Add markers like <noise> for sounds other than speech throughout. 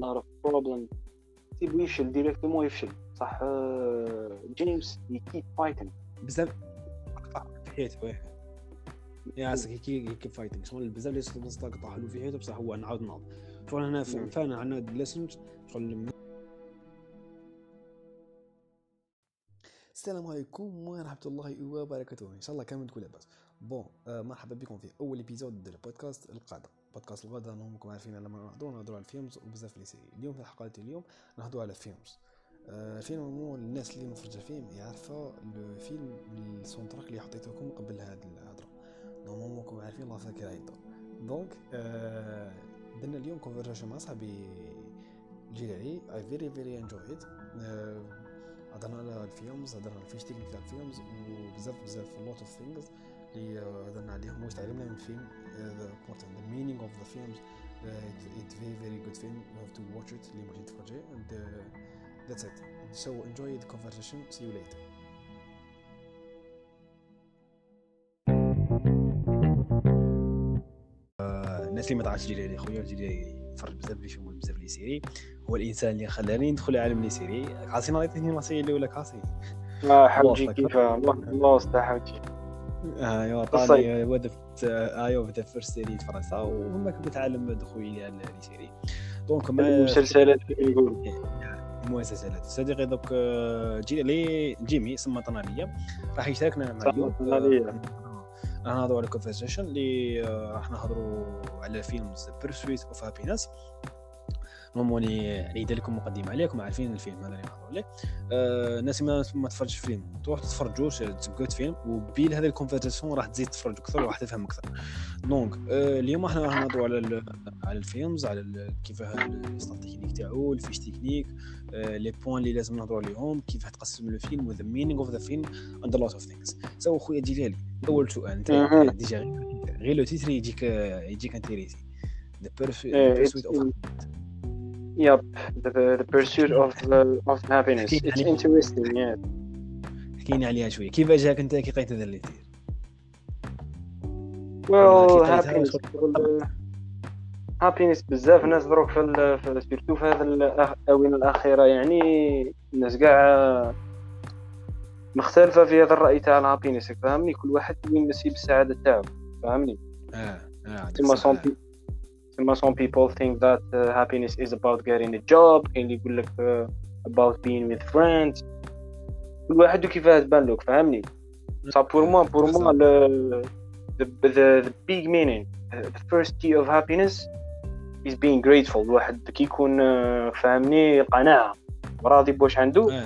lot of problem. تيبو يفشل ديريكتومون يفشل. صح جيمس يكيب فايتنج بزاف في حياته واه يا عسك كي كي فايتنج شغل بزاف صدق طاح له في حياته بصح هو نعاود ناض شغل هنا فانا عندنا ليسنز شغل السلام عليكم ورحمة الله وبركاته. إن شاء الله كامل تكون لاباس. بون آه مرحبا بكم في أول إبيزود ديال البودكاست القادة بودكاست الغدا نهمكم عارفين لما نهضروا نهضروا على ال films وبزاف les séries اليوم في حلقة اليوم نهضروا على ال films. آه فيلم مو الناس اللي مفرجة فيلم يعرفوا الفيلم ال soundtrack اللي حطيته قبل هاد الهضرة. نهمكم عارفين الله فاكر عيطة donc آه درنا اليوم conversation مع صاحبي الجيلاني I very very enjoy it هضرنا على ال films هضرنا على ال fiche technique تاع ال films وبزاف بزاف lot of things اللي هضرنا عليهم. واش تعلمنا من الفيلم ذا of the films. Uh, it's very very good film. You have to watch it اللي بغيت تفرجي and uh, that's it. So enjoy the conversation. See you later. الناس اللي ما تعرفش جيري خويا جيري يتفرج بزاف les films بزاف les séries هو الإنسان اللي خلاني ندخل عالم les séries عاصي نعطيني نصيحه الاولى كاسي آه حوجي كيف؟ الله حوجي أيوا عطاني هو أيوا بدا فيرست سيري تفرجتها وهما كنتعلم دخولي على لي سيري دونك ما المسلسلات نقول المسلسلات صديقي دوك جي لي جيمي سمطنا ليا راح يشاركنا معايا راح نهضروا على كونفرسيشن اللي راح نهضروا على فيلم بيرسويت اوف هابينس يعني دير لكم مقدمه عليكم عارفين الفيلم هذا اللي نهضروا عليه آه الناس ما ما تفرجش فيلم تروح تتفرجوا تسكوت فيلم وبيل هذه ال conversation راح تزيد تفرج أكثر وراح تفهم أكثر donc آه اليوم إحنا راح نهضروا على على ال films على كيف ال star technique تاعو ال fiche technique آه les points اللي لازم نهضروا عليهم كيف تقسم الفيلم و the meaning of the film and lot of things so خويا جيلالي اول سؤال انت déjà غير le titre يجيك يجيك intéressé the pursuit of Yep, the, the pursuit of the, of happiness. It's interesting, yeah. حكينا عليها شوية. كيف جاك أنت؟ كي قريت هذا اللي دير well happiness happiness بزاف ناس دروك في surtout في هذه الاونه الاخيره يعني الناس كاع مختلفة في هذا الرأي تاع ال happiness فاهمني كل واحد وين نسيب السعاده تاعو فاهمني آه آه تما سون تما some people think that uh, happiness is about getting a job كاين اللي يقول لك uh, about being with friends. كل واحد وكيفاه تبان لك فاهمني ça pour moi pour moi the, the, the big meaning the first key of happiness is being grateful. الواحد كي يكون فاهمني قناعة راضي بواش عنده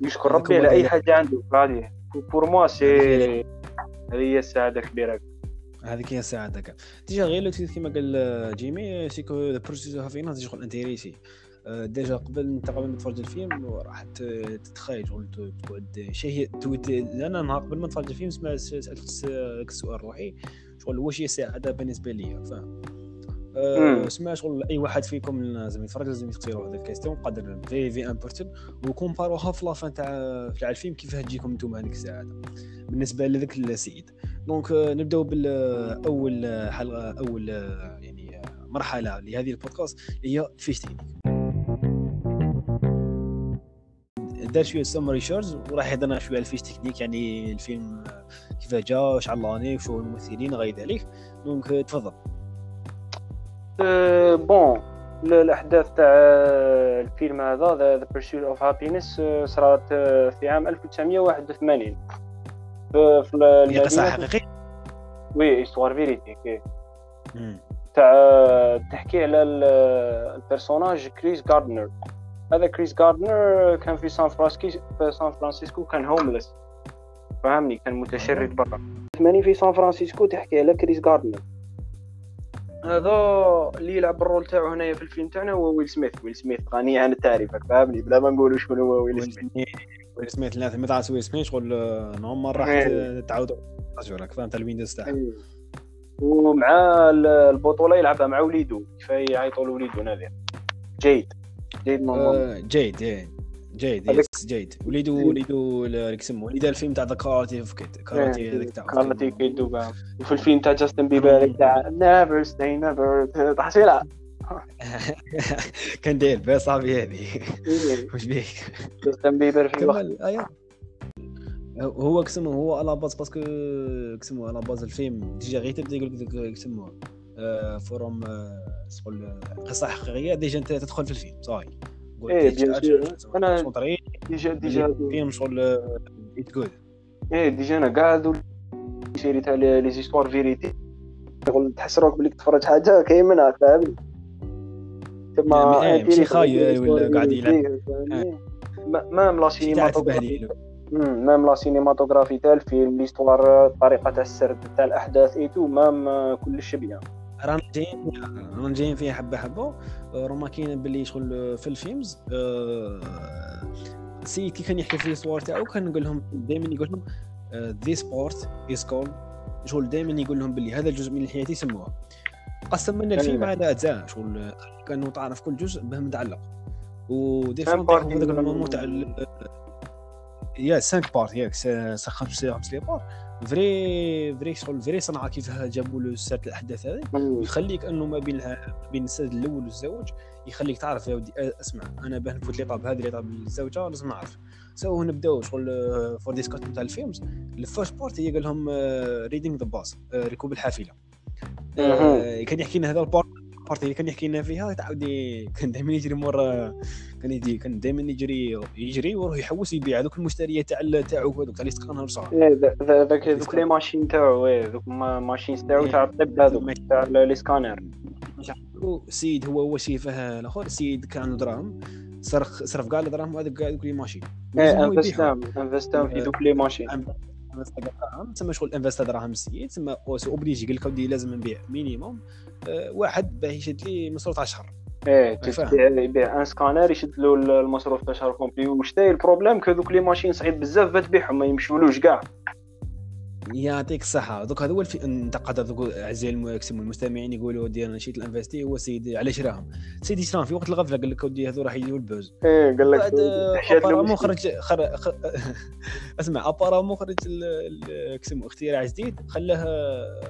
يشكر ربي على أي حاجة عنده. هذه pour moi c'est هذه هي السعادة الكبيرة. هذيك هي السعاده كاع déjà غير كيما قال جيمي سيكو the pursuit of happiness شغل intéressé déjà قبل انت قبل ما تفرج الفيلم راح تتخيل شغل تقعد شي هي أنا نهار قبل ما نتفرج الفيلم سألت ذاك السؤال روحي شغل واش هي السعاده بالنسبة لي فاهم؟ سمع شغل أي واحد فيكم لازم يتفرج لازم يختاروا هذا ال question قدر في في important وكومباروها في la fin تاع تاع الفيلم كيفاه تجيكم أنتم هذيك السعادة. بالنسبة لذاك السيد. donc نبدأو بالأول حلقة أول يعني مرحلة لهذه البودكاست هي fiche technique. دار شوية ses recherches وراح يهضرنا شوية على ال fiche technique يعني الفيلم كيف جا واش علاني وشو الممثلين غير ذلك donc تفضل. أه bon الاحداث تاع الفيلم هذا the pursuit of happiness صارت في عام 1981 في هي قصة حقيقية؟ oui histoire vérité تاع تحكي على ال personnage كريس جاردنر هذا كريس جاردنر كان في سان فرانسيسكو في سان فرانسيسكو كان homeless فهمني؟ كان متشرد برا. ثمانين في سان فرانسيسكو تحكي على كريس جاردنر هذا اللي يلعب الرول تاعو هنايا في الفيلم تاعنا هو ويل سميث. ويل سميث غني عن التعريف فهمني؟ بلا ما نقولوا شكون هو ويل سميث. ويل سميث لا ما تعرف ويل سميث شغل نورمال راح تعاود راك فهمت؟ الويندوز تاعها ومع البطولة يلعبها مع وليدو كيفاه يعيطوا لوليدو نادر؟ جيد. جيد نورمال جيد جيد. يس جيد. وليدو وليدو اللي يسموه وليد الفيلم تاع ذا كاراتي اوف كيد كاراتي هذاك تاع كاراتي كيد وفي الفيلم تاع جاستن بيبر تاع نيفر ستي نيفر تحصيلها كان داير بها صاحبي هذه إيه، <laughs> واش بيك جاستن بيبر في الوقت ايا هو كسمو هو على باز باسكو كسمو على باز الفيلم. ديجا غير تبدأ يقول لك كسمو فروم شغل قصة حقيقية. ديجا أنت تدخل في الفيلم. صاي إيه، بيان سور. طريق ديجا. ديجا فيلم شغل ات جود إيه ديجا أنا هادو série تاع les histoires vérité شغل تحس روحك بلي تتفرج حاجة كاين منها تما يعني إيه، ماشي تاع ولا قاعد يلعب. فاهمني؟ mê- même la cinématographie même la cinématographie تاع الفيلم l'histoire الطريقة تاع السرد تاع الأحداث et tout même آه، كلش bien. رانا جايين رانا جايين فيها حبة حبة. رانا كاين باللي شغل في ال films آه، سيد كي كان يحكي في الصور تاعو كان نقول لهم دائما يقول لهم this part is called شغل دائما يقول لهم باللي هذا الجزء من الحياة يسموها قسم لنا الفيلم على أجزاء. شغل كانه تعرف كل جزء به متعلق. ودي ال moment تاع يا 5 parts ياك خمس خمس les parts vrai vrai شغل فري صنعة كيف جابوا له سرد الأحداث هذه. يخليك إنه ما بين ما بين السد الأول والزوج يخليك تعرف يا ودي اسمع أنا باه نفوت l'étape هذه l'étape الزوجة لازم نعرف so نبداو شغل faut discuter نتاع ال films ال first part هي قال لهم riding the bus ركوب الحافلة. آه، كان يحكي لنا هذا ال part ال part اللي كان يحكي لنا فيها تعاودي كان دائما يجري مورا كان يجي كان دائما يجري يجري ويروح يحوس يبيع هذوك المشتريات تاع تاعو هذوك تاع إيه، ذا- ذا- ذاك ذوك les machines تاعو إيه، ذوك ما- machines تاعو إيه. تاع الطب هذوك تاع les scanners السيد هو هو شيفه الأخر السيد كان عنده دراهم صرف صرف كاع الدراهم وهذاك كاع دوك لي ماشي إيه لازم هو يبيعهم. انفستام انفستام في آه. دوك لي ماشين دراهم تسمى شغل انفستا دراهم السيد تسمى أوسي اوبليجي قال لك ودي لازم نبيع مينيموم آه، واحد باه يشد لي مصروف تاع شهر إيه يبيع أن سكانر يشد له المصروف تاع شهر كومبلي وشتاي البروبليم كو دوك لي ماشين صعيب بزاف باش تبيعهم ما يمشولوش كاع. يعطيك الصحة. دوك هذا هو الفي... انتقد دوك اعزائي الم- كسمو المستمعين يقولوا ودي أنا نشيت الانفستي هو السيد علاش شراهم سيدي شراهم في وقت الغفلة قال لك ودي هذو راح يجيو البوز. إيه قال لك مشكل. خرج خر... خ... <laughs> اسمع ابارامون خرج ال... ال... كسمو اختراع جديد خلاه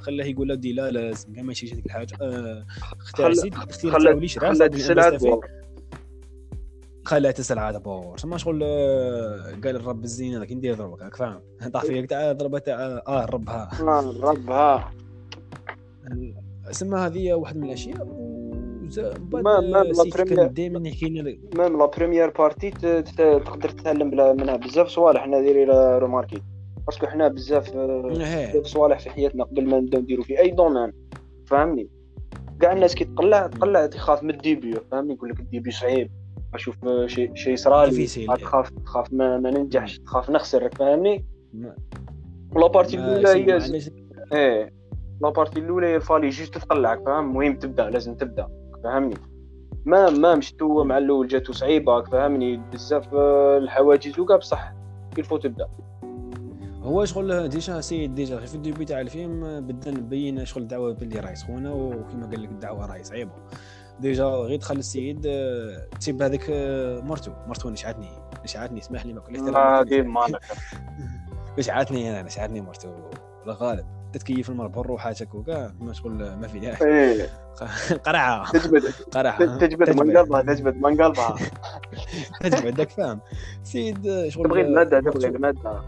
خلاه يقول ودي لا لازم ما يشيش هذيك الحاجة. آه... اختراع جديد اختراع راس السلعه تبور خلات السلعه دابور تما شغل آه، قال الرب الزين هذاك ندير ضربك راك فاهم. <laughs> طاح فيك. تاع ضربه تاع آه الرب ها. آه، ربها سما هذه واحد من الأشياء. ما- ما دائما يحكي لنا même la première partie تقدر تتعلم منها. بزاف صوالح حنا دايرين remarquer parce que حنا بزاف آه، هي بزاف صوالح في حياتنا قبل ما نبداو نديرو في أي domaine فهمني؟ كاع الناس كي تقلع تقلع تخاف من ال début فهمني؟ يقول لك ال début صعيب. أشوف شيء شيء صرالي Difficile. تخاف تخاف ما, ما ننجحش تخاف نخسر فاهمني؟ و la partie الأولى هي إيه. la partie الأولى هي il fallait juste تقلعك فاهم؟ المهم تبدأ لازم تبدأ فهمني ما ما مشتو مع الأول جاتو صعيبه فهمني بزاف آه، الحواجز وكاع بصح كيفو تبدأ. هو شغل déjà سيد déjà في ال début تاع الفيلم بدا نبين شغل الدعوة باللي راهي سخونة وكما قال لك الدعوة راهي صعيبة. déjà غير دخل السيد آه، تسيب هذيك آه، مرتو مرتو نشعتني نشعتني اسمح لي ما كل ما ديما. نشعتني <laughs> أنا نشعتني مرتو لا غالب. تتكيف المرة بروحاتك وكاع ما شغل ما في داعي. إيه. <laughs> قرعة. تجبد <laughs> قرعة. تجبد من قلبها تجبد من قلبها. تجبد داك فاهم. سيد آه، شغل تبغي الماده تبغي. الماده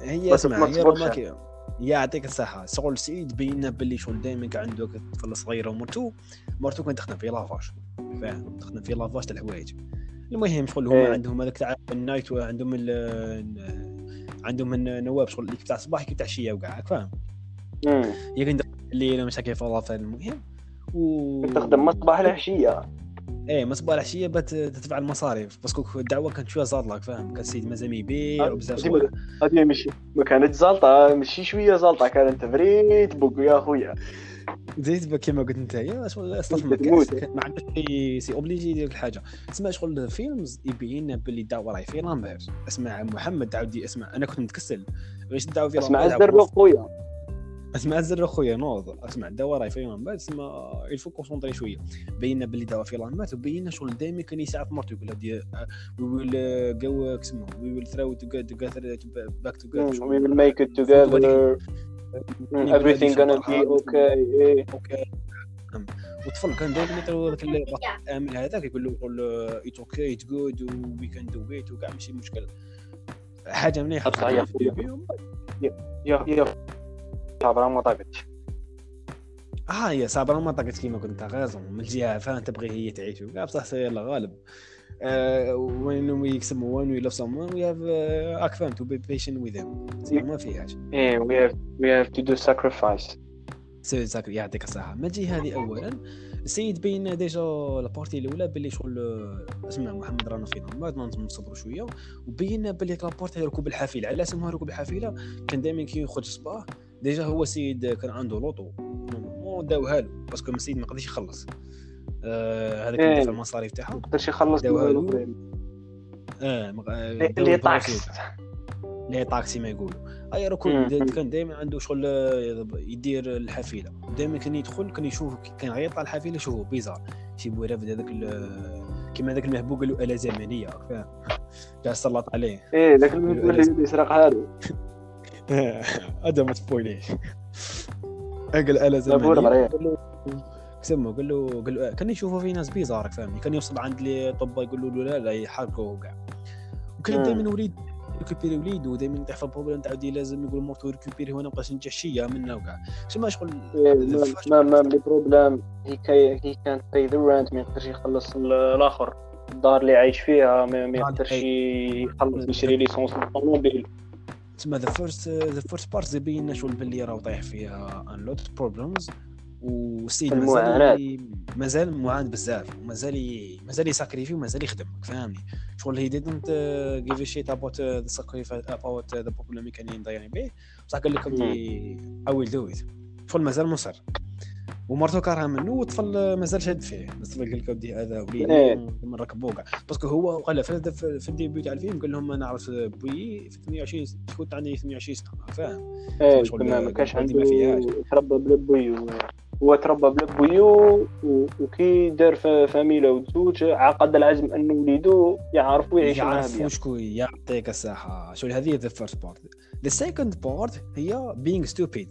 هي اسمع هي. يعطيك الصحة. شغل سعيد بينا باللي شغل دائما كان عنده طفلة صغيرة ومرتو مرتو كانت تخدم في لافاش. فاهم تخدم في لافاش تاع الحوايج المهم شغل هما إيه. عندهم هذاك تاع النايت وعندهم ال عندهم النواب شغل اللي تاع الصباح كيف تاع الشيا وكاع فاهم. هي كان الليل مشاكل فلافل المهم و تخدم من الصباح العشيه إيه ما صباح العشيه بات تدفع المصاريف باسكو الدعوة كانت شوية لك فاهم؟ كان السيد مازال يبيع وبزاف هذه ماشي ما كانت زلطه ماشي شوية زلطه كانت فريت بوك يا خويا زيد كيما قلت أنت. يا شغل أصلا. ما عندك سي اوبليجي يدير الحاجة. اسمع شغل فيلمز يبين باللي الدعوة راهي في لامبير اسمع محمد عاودي اسمع أنا كنت متكسل. غير الدعوة في اسمع لامبير الزر خويا أسمع الزر خويا نوض. أسمع الدعوه راهي في لامبير اسمع الفو كونسونطري شوية. بينا باللي الدعوه في لامبير وبينا شغل دايما كان يساعد مرته يقول لها وي ويل جو كسمو وي ويل ثرو توغذر باك توغذر we will make it together. Mm, everything gonna be okay. إيه. okay والطفل كان دائما يطلب ذاك العامل هذاك يقول له it's okay it's good we can do it وكاع ماشي مشكل حاجة مليحه يا يا صابره ما طاقتش آه هي صابره ما طاقت كيما كنت raison من الجهة فان تبغي هي تعيش. وكاع بصح سير غالب. when we accept when we love someone we have uh, أك to be patient with them. ما فيهاش إيه we have we have to do sacrifice. so we sacr يعطيك الصحة. ما تجي هذه أولا. السيد بين déjà la partie الأولى باللي شغل اسمع محمد رانا فينا. ما نصبروا شوية. وبين باللي la partie ركوب الحافلة على اسمها ركوب الحافلة كان دائما كي يخرج صباح déjà هو السيد كان عنده l'auto. مو داوها له parce que السيد ما قدرش يخلص. آه هذاك إيه. في المصاريف تاعها ما قدرش يخلص داوها له. له. آه مغ- آه، اللي داوها طاكس. لي طاكسي ما يقولوا. أي. د- كان دائما عنده شغل آه، يدير الحافلة. دائما كان يدخل كان يشوف كان غير يطلع الحافلة يشوفه بيزار. شي بويرف هذاك كيما هذاك المهبوب قالوا اله زمنيه فاهم جا سلط عليه. إيه ذاك المهم اللي يسرق هذا. <laughs> <laughs> لابور زمنيه مريح. قال له سمو قال له قال له كان يشوفوا في ناس بيزار فهمني كان يوصل عند لي طب يقولوا له لا لا يحركوه كاع وكان. دائما وليد récupérer وليدو دائما يطيح في ال problème تاع لازم يقول مرتو récupérer هنا مابقاش نجح شيا منا وكاع شما شغل إيه، ما ما les problèmes هي كي هي كانت pay the rent ما يقدرش يخلص ال- الآخر. الدار اللي عايش فيها ما ما يقدرش يخلص يشري l'essence الطوموبيل تسمى the first the first part زي لنا شغل باللي راه طايح فيها in lot problems والسيد. مازال مازال معاند بزاف ومازال مازال ي sacrifier ومازال يخدم فهمني؟ شغل هي didn't uh, give a shit about uh, the sacrifice about uh, the problem به. بصح قال لك I will do it. شغل مازال مصر. ومرته كارها منه والطفل مازال شاد فيه. الطفل قال لك ودي هذا إيه. وليدي نركبوه كاع parce que هو قال في, ال début تاع الفيلم قال لهم أنا عرفت بوي في 28 كنت عندي 28 سنة فاهم؟ إيه ما كانش عنده ما فيهاش. تربى بلا بويو هو تربى بلا بويو وكي دار ف- فاميلة وتزوج عقد العزم انه وليدو يعرف ويعيش معاه يعرف شكون يعطيك الصحة. شو هذه؟ the first part the second part هي being stupid.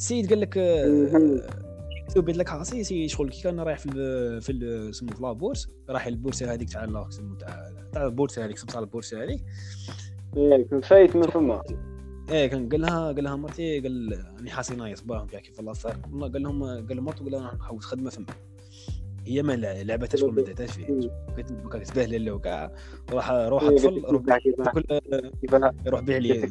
سيد قال لك مهم. stupid لك عاصي c'est شغل. كي كان رايح في ال في ال- سمو في la bourse راح البورصه هذيك تاع لا سمو تاع تاع البورصه هذيك سمو تاع البورصه هذيك. إيه، كان فايت من فما. إيه كان قال لها قال لها مرتي قال راني حاسي نايص باهم فيها كيف الله صار. قال لهم قال لمرته قال لها نحوس خدمة فما. هي ما لع- لعبتها شغل ما داتهاش فيه كنت بكا تبهلل له وكاع روح روح طفل روح بيع لي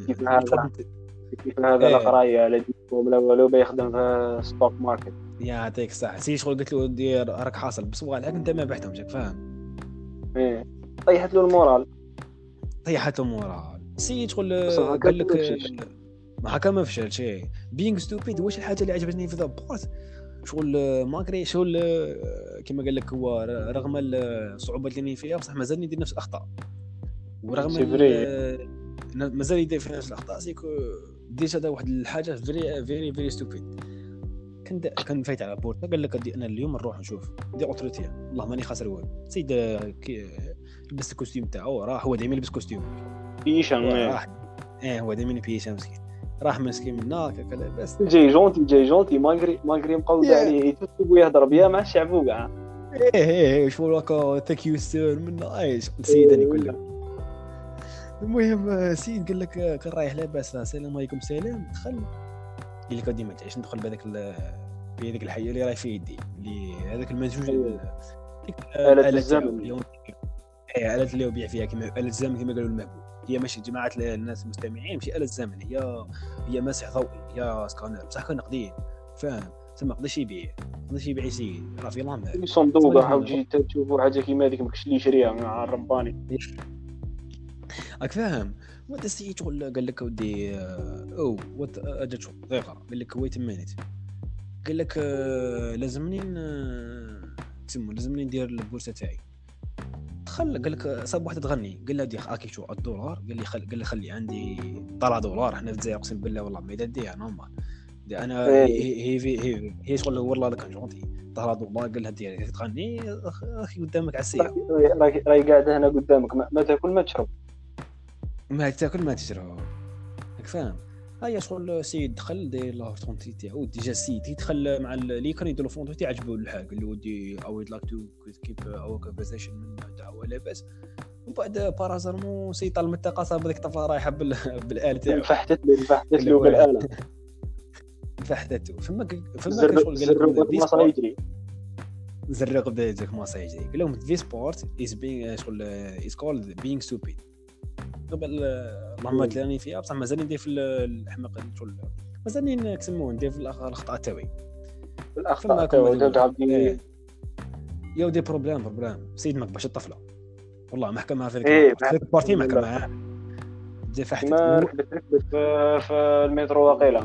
كيف هذا إيه. القرايه على ديكم ولا والو بيخدم في ستوك ماركت يعطيك الصحة سي شغل قلت له دير راك حاصل بس والك أنت ما بعتهم جاك فاهم؟ إيه. طيحت له المورال. طيحت المورال. سي شغل قال لك ما هكا ما فشل شيء بينغ ستوبيد واش الحاجة اللي عجبتني في ذا بارت شغل malgré شغل كما قال لك هو رغم الصعوبات اللي فيها بصح مازال يدير نفس الأخطاء. ورغم. مازال يدير في نفس الأخطاء. c'est que déjà هذا واحد الحاجة very very very stupid كان كان فايت على بورتا قال لك أنا اليوم نروح نشوف. des autorités والله ماني خاسر والو. سيد آه، كي لبس ال costume تاعو راح هو دائما يلبس costume بيشان إيه. راح. إيه هو دائما بيشا مسكين. راح مسكين من هناك لاباس جاي جونتي جاي جونتي ماغري ماغري مقود. عليه. يتوب ويهضر بيا مع الشعب وكاع إيه إيه إيه شو هكا ثانك يو سير من إيش السيد هذي كلها المهم سيد قال لك كان رايح لاباس السلام عليكم سلام دخل. قال لك ديما تعيش ندخل بهذاك ال- بهذيك الحيه اللي راهي في يدي اللي هذاك المنسوج أيوة. آلة الزمن. هو- إيه آلة اللي يبيع فيها كما آلة الزمن كما قالوا المهبول هي ماشي جماعة الناس المستمعين ماشي آلة الزمن هي هي مسح ضوئي هي سكانر بصح كان قديم فاهم؟ تما ما قدرش يبيع ما قدرش يبيع يسير راه في لامبر صندوق تجي تشوفوا حاجة كيما هذيك ما كاش اللي يشريها مع الرباني. راك فاهم. وانت سي شغل قال لك ودي آه، أو وات اجا شغل دقيقه قال لك ويت مينيت قال لك آه، لازمني تسمو لازمني ندير البورصة تاعي. دخل قال لك صاب واحد تغني. قال له دي اكي شو الدولار؟ قال لي خل... قال لي خلي عندي طلع دولار. إحنا في الجزائر أقسم بالله والله ما يديها نورمال أنا إيه. هي هي هي, هي, شغل والله لك جونتي طلع دولار قال لها دير تغني أخي قدامك على السياره قاعدة هنا قدامك. ما تاكل ما تشرب. ما تاكل ما تشرب راك فاهم. هيا شغل السيد دخل داير لا فونتي تاعو ديجا السيد كي دخل مع اللي كان يدير الفونتي عجبو الحال قال له ودي أو ويد لايك تو كيب اور كونفرسيشن من دعوه لاباس ومن بعد بارازارمون سي طال صاب ديك الطفله رايحه بال... بالال تاعو. فحتت له فحتت له بالآلة؟ فحتته فما فما شغل قال يجري زرق ديك ما يجري قال لهم ذي سبورت از بين شغل از كولد بينغ ستوبيد قبل اللهم تلاني فيها بصح مازال ندير في ال- الحماق شغل مازال نكسمو ندير في الأخطاء تاعي الأخطاء نقول. إيه. يا ودي بروبليم بروبليم. سيد ما كبرش الطفلة؟ والله محكمة معها في إيه، محكمة معها جا فحت ما ركبت ركبت في, المترو واقيلا.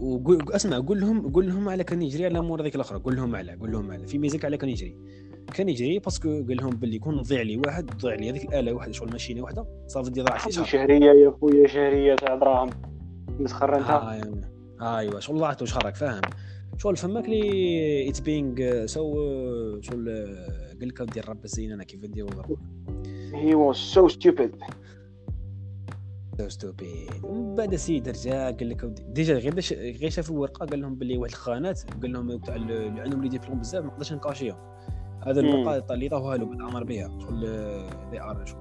وقول اسمع قول لهم قول لهم على كان يجري على مور هذيك الأخرى. قول لهم على قول لهم على. في ميزيك على كان يجري كان يجري باسكو قال لهم باللي يكون ضيع لي واحد ضيع لي هذيك الآلة واحدة شغل ماشينه واحدة. صافي دي ضاع في شهر شهرية يا خويا شهرية تاع دراهم مسخر انت آه آه ايوا شغل ضاعت شهرك فاهم. شغل فماك لي اتس بينغ سو شغل آه، قال لك دير رب الزين أنا كيف نديرو هي واز سو ستوبيد ستوبيد ومن بعد سيد رجع قال لك ديجا غير باش غير شاف الورقة قال لهم باللي واحد الخانات قال لهم تاع ال- اللي عندهم لي ديبلوم بزاف ما نقدرش نكاشيهم هذا. الورقه اللي عطاوها له بعد عمر بها شغل ذي آر شغل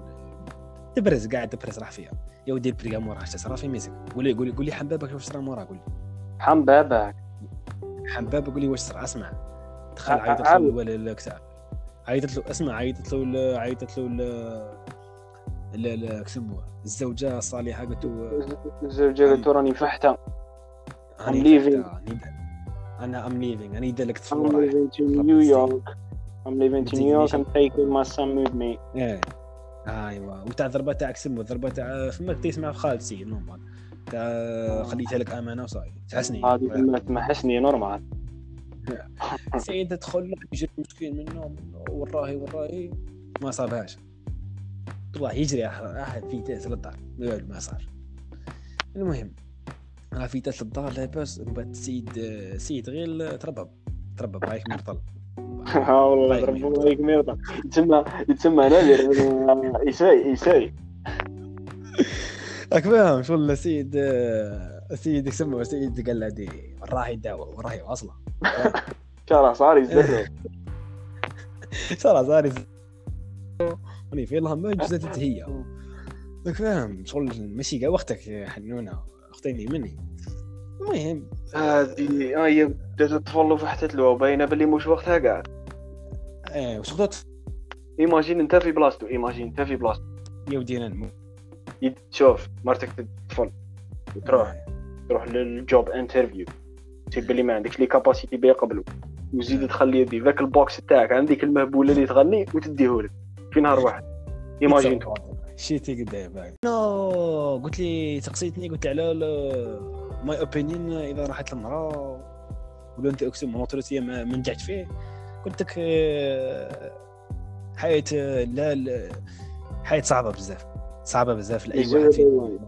دبرز قاعد دبرز راح فيها. يا ودي بريا موراه اش صرا في ميسك قول لي قول لي قول لي حبابك واش صرا موراه قول لي. حم باباك حباب قول لي واش صرا اسمع. دخل عيطت. له ولا الكتاب عيطت له اسمع عيطت له عيطت له لا لا كسموها الزوجة الصالحة قلت له الزوجة قالت له راني فحته أنا leaving. تحت- أنا ام ليفينغ أنا يدلك I'm تصور living to I'm living to New York I'm taking my son with me إيه. ايوا وتاع الضربه تاعك سمو الضربه تاع فما تسمع في خالتي نورمال تاع خليتها لك أمانة وصاي. تحسني. هذه كلمة تمحسني نورمال سيد تدخل يجري مسكين منه منه وراهي وراهي. ما صابهاش. طلع يجري أحد في تاس للدار ما صار. المهم راه في تاس للدار لاباس من بعد السيد سيد غير تربب. تربب رايك مرطل. ها والله طيب. ربي عليك ميرضى يتسمى يتسمى نادر من إيساي إيساي راك فاهم شغل السيد السيد يسمى السيد قال له دي وراهي داوة وراهي واصله شرع صار يزرب صار صار راني في الله ما جزات هي راك فاهم شغل ماشي كاع وقتك يا حنونة. اختيني مني. المهم. هذه هي بدات تفولو فحتت له باينه باللي مش وقتها كاع إيه خدت imagine انت في بلاصتو imagine انت في بلاصتو يا ودينا نمو يد- شوف مرتك تطفل وتروح تروح لل job interview تي بلي ما عندكش les capacités بيه قبلو وزيد تخلي يدي ذاك ال box تاعك عندك المهبوله اللي تغني وتديهولك في نهار واحد ايماجين شيتي قدام نو قلت لي تقصيتني قلت على ماي اوبينيون إذا راحت المراه ولا أنت أقسم موتوريتي ما ما نجحت فيه. قلت لك آه، حياة آه، لا حياة صعبة بزاف صعبة بزاف يزول واحد فينا والله.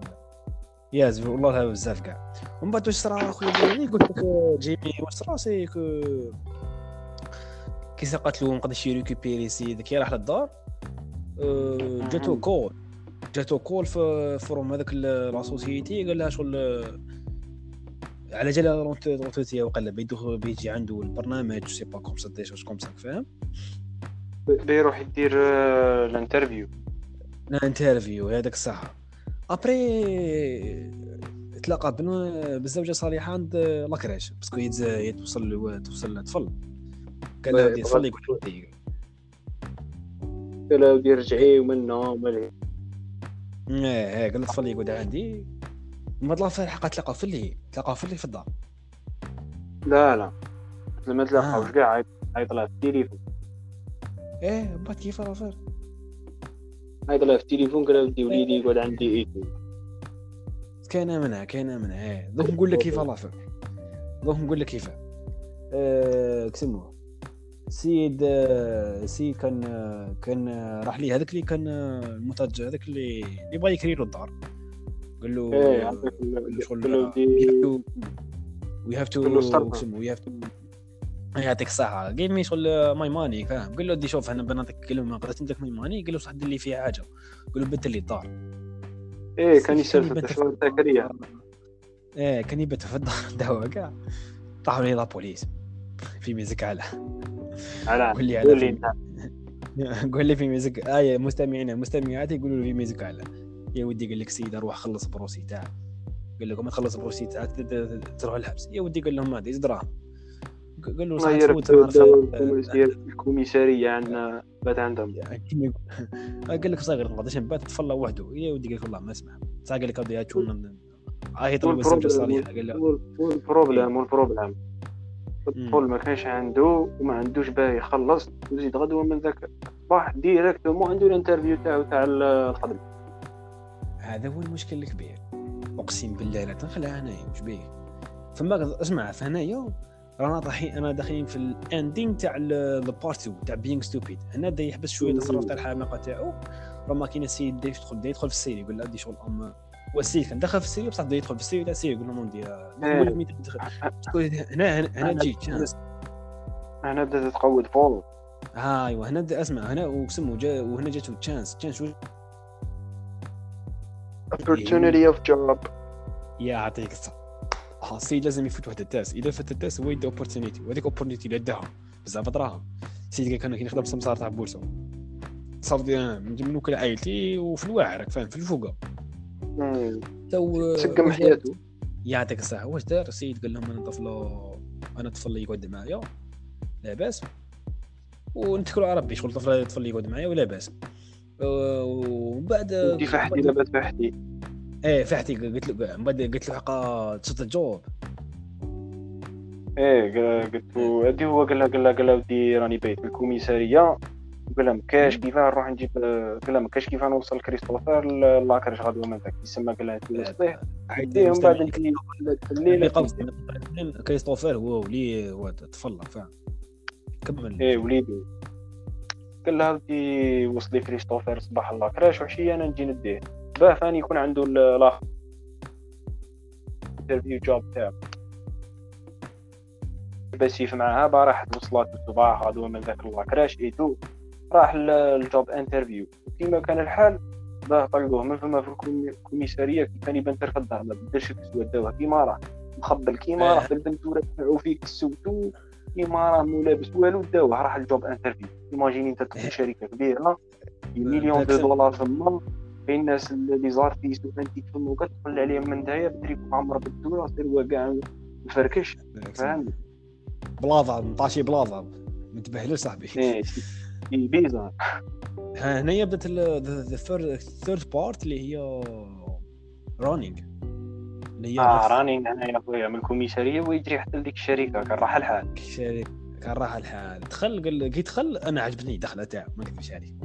يا زول والله بزاف كاع. ومن بعد واش صرا أخويا ديالي؟ قلت لك آه، جيمي واش صرا؟ سي كو كي سقط له ما قدرش يريكوبيري سيد كي راح للدار جاتو كول. جاتو كول في فروم هذاك ال- لا سوسيتي قال لها شغل على جال روتوتي وقال بيدو بيجي عنده البرنامج سي با كوم سا ديجا كوم سا فاهم؟ بيروح يدير آه، الانترفيو. انترفيو هذاك الساعة. ابري تلاقى بالزوجه صالحة عند لاكراج باسكو يتز- يتوصل توصل طفل. قال لها ودي صلي يقول قال له دير رجعي ومنه ومالي إيه إيه قال له طفل يقعد عندي. ما طلع في الحلقة تلاقاو في اللي تلاقاو في اللي في الدار. لا لا. لما تلاقاوش آه. كاع عيط- عيط لها في التليفون إيه بعد كيف راه عيط لها في التليفون قال ودي وليدي يقعد عندي ايتو كاينة منها كاينة منها. إيه. دوك نقول لك كيف l'affaire دوك نقول لك كيف. أه كسموه سيد آه، سي كان آه، كان آه، راح لي هذاك اللي كان آه، المترجم هذاك اللي اللي بغى يكري له الدار. قال له آه، شغل we have to we have to يعطيك الصحة. قال mais شغل my money فاهم؟ قال له دي شوف أنا بنعطيك كلمة ما قدرت نديك my money قال له صح دير لي فيها حاجة. قال له بدل لي الدار إيه كان يسال التصوير الذكريه إيه كان يبات في الدار داو كاع طاحوا لي لابوليس في ميزك على. على. قول لي قول على لي قول لي في <laughs> ميزك آية مستمعين مستمعات يقولوا له في ميزك على. يا ودي قال لك سيدة روح خلص بروسي تاعك قال لكم تخلص بروسي تاعك تروح الحبس. يا ودي قال لهم هذه دراهم قال له عرف الكوميسارية عندنا بات عندهم. <laughs> قال لك صغير ما نقدرش نبات تفلى وحده. يا ودي قال لك والله ما أسمع. صح قال لك هذا يا تشون هاي طلب الزوجه الصالحه قال له وال problème وال problème مم. الطفل ما كانش عنده وما عندوش باه يخلص وزيد غدوة من ذاك. الصباح directement عنده ال interview تاعو تاع الخدمة. هذا هو المشكل الكبير. أقسم بالله لا تنخلع هنايا وش بيه؟ فما اسمع فهنايا رانا طايحين أنا داخلين في ال ending تاع the part 2 تاع being stupid هنا بدا يحبس شوية التصرف تاع الحماقة تاعو. راه كاين السيد بدا يدخل بدا يدخل في ال série يقول له عندي شغل ام والسيد كان دخل في ال série بصح بدا يدخل في ال série تاع ال série يقول له لك مين تدخل هنا هنا هنا تجي chance هنا بدات تقود فول. ها ايوا هنا بدا اسمع هنا وسمو وهنا جاته chance chance opportunity of job. يعطيك الصح ها السيد لازم يفوت واحد ال test إذا فات ال test هو يدي opportunity وهذيك opportunity اللي داها بزاف دراهم. السيد كان كان يخدم سمسار تاع بورصة. صار دي- من وكل عائلتي وفي الواعر راك فاهم في الفوقه. تو سقم حياته. يعطيك الصحة. واش دار؟ السيد قال لهم أنا طفل أنا طفل يقعد معايا. لاباس. ونتكلوا على ربي شغل طفل طفل يقعد معايا ولا باس أه، ومن بعد انت فحتي لاباس فحتي إيه فحتي قلت له من بعد قلت له حقا تشط الجوب إيه قلت له هادي هو قال لها قال لها قال لها ودي راني بايت في الكوميسارية. قال لها مكاش كيفاه نروح نجيب قال لها مكاش كيفاه نوصل كريستوفر لاكرش غدوه من ذاك يسمى قال لها عيطيه ومن بعد انت اللي الليلة قصدي كريستوفر هو ولي طفل فاهم كمل. إيه وليدو قال لها ودي وصلي كريستوفر صباح la crèche وعشيه أنا نجي نديه. باه فاني يكون عنده الآخر. interview job تاعو بسيف معاها با راحت وصلت الصباح غدوه من ذاك la crèche et tout راح لل job interview كيما كان الحال باه طلقوه من فما في الكومي- الكوميساريه كي كان يبان الظهر ما بدلش الكسوه داوها كيما راه مخبل كيما راه بالبنتوره تاعو فيه كسوتو كيما راه مو لابس والو داوه. راح الجوب انترفيو ايماجيني انت تكون شركه كبيره مليون دو دولار تما كاين الناس اللي زارتيست وانت تفهم وكتدخل عليهم من دايا بتريك عمر بالدولة سير هو كاع مفركش فهمت بلاظه مطاشي بلاظه متبهلل صاحبي بيزار ها هنا بدات ذا ثيرد بارت اللي هي running اللي هي آه راني هنا يا خويا من الكوميساريه ويجري حتى لديك الشركة كان راح الحال شريك كان راح الحال دخل قال كي دخل أنا عجبني دخلة تاعو ما نكذبش عليك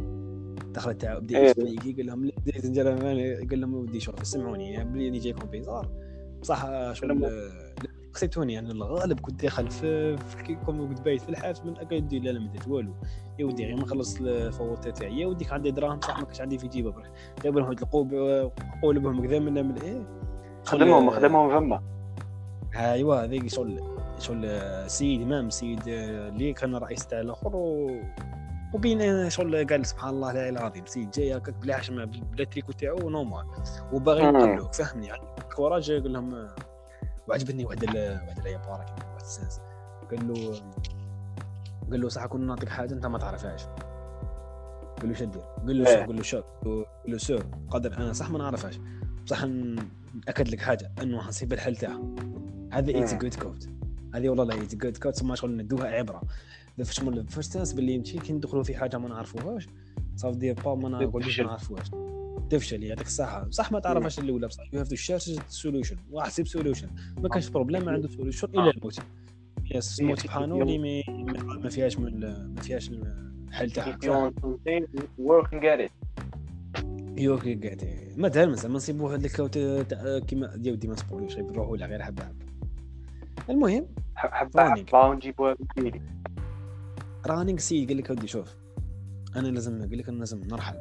دخلة تاعو بدا إيه. يسبليكي قال لهم جنتلمان قال لهم ودي شوف سمعوني بلي راني جايكم bizarre بصح شغل خسيتوني يعني الغالب كنت داخل في, في كون كنت بايت في الحبس من اكادي لا لا ما درت والو. يا ودي غير ما نخلص الفواتير تاعي. يا ودي كان عندي دراهم صح ما كانش عندي في جيبه برك. جابوا لهم قولبهم كذا من من إيه. خدمهم خدمهم فما ايوا هذيك شغل. شغل سيد إمام سيد اللي كان رئيس تاع الآخر و... وبين شغل قال سبحان الله لا إله إلا العظيم سيد جاي هكاك بلا حشمه بلا تريكو تاعو نورمال وباغي. يقتلوك فهمني يعني كوراج يقول لهم وعجبتني واحد ال... واحد الايه مبارك واحد السنس قال له قال له صح كنا نعطيك حاجة أنت ما تعرفهاش قال له شو دير؟ قال له إيه. شو قال له شو قال له sûr قادر أنا صح ما نعرفهاش بصح ناكد لك حاجة أنه حنصيب الحل تاعها هذا ايز مم. good quote هذه والله لا good quote ثم شغل ندوها عبرة. شغل first ناس باللي يمشي كي ندخلوا في حاجة ما نعرفوهاش. ça veut dire با ما نقولوش. ما نعرفوهاش. تفشل يعطيك الصحه صح. ما تعرفهاش الأولى بصح. you have to search solution واحسب solution ما كانش problem ما عنده solution إلا الموت. yes موت في- سبحانه اللي ما- فيهاش من ما فيهاش الحل if تاعك you want something work and get it. يوكي ما دار زعما نصيبوا هذاك كيما ديال ديما غير نروحوا له غير حبة حبة. المهم حبه. حبه ونجيبوها بالكيلي رانينغ سيد قال لك ودي شوف. أنا لازم قال لك أنا لازم نرحل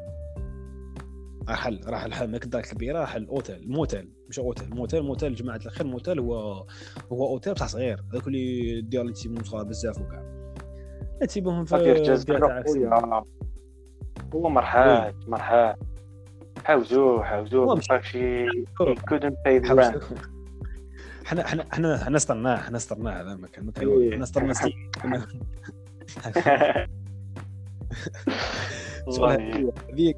رحل رحل حل ما كدار كبيرة رحل أوتيل. موتيل مش أوتيل. موتيل موتيل جماعة الخير. موتيل هو هو أوتيل بصح صغير. هذاك اللي دير اللي تيبون صغار بزاف وكاع. تسيبهم في هو مرحاج مرحاج حاوزوه حاوزوه. ما he couldn't pay the rent. حنا حنا حنا حنا استرناه حنا استرناه هذا ما كان ما كان إيه. حنا استرنا <laughs> <laughs> والله. هذيك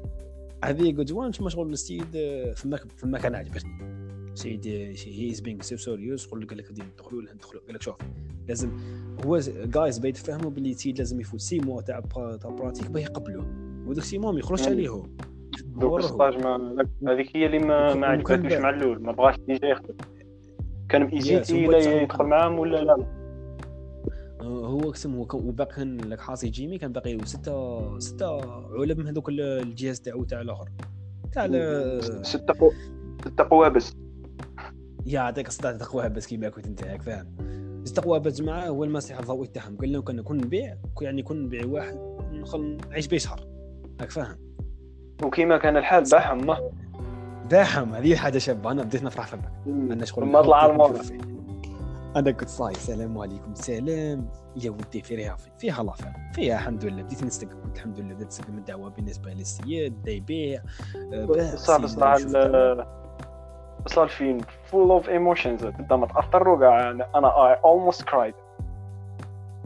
هذيك جود وان شو مشغول ستيد فما فما كان عجبتني سيد هي از بينغ سو سوريوس قال لك غادي ندخلوا ولا ندخلوا قال لك شوف لازم هو جايز بغا يتفهموا باللي سيد لازم يفوت. سي موا تاع تاع براتيك باه يقبلوه. وداك سي موا ما يخرجش مم. عليه هو. دوك. الستاج هذيك هي اللي ما, ما وكان عجبتوش بعد- مع الأول. ما بغاش ديجا يخدم. كان هو لا يدخل معاهم ولا لا؟ آه، هو قسم هو كان- وباقي كان لك حاصي جيمي كان باقي ستة ستة علب من هذوك ال- الجهاز تاعو تاع الآخر. تاع ال- ستة قو... ستة قوابس. يعطيك الصداع تقوى بس كيما كنت أنت هاك فاهم. تقوى بس معاه هو المسيح الضوئي تاعهم. قال لهم كنا كون نبيع يعني كون نبيع واحد نخل نعيش به شهر. هاك فاهم. وكيما كان الحال باعهم داحم هذه حاجة شابة. أنا بديت نفرح فيك. أنا شغل لما طلع الموضوع أنا كنت صاي السلام عليكم سلام. يا ودي في رياضي فيها l'affaire فيها. الحمد لله. بديت نستقبل قلت الحمد لله. بديت نستقبل الدعوة بالنسبة للسيد بدا يبيع آه، صعب يشوف دعوة. صار الفيلم full of emotions قدام تاثر وكاع أنا I almost cried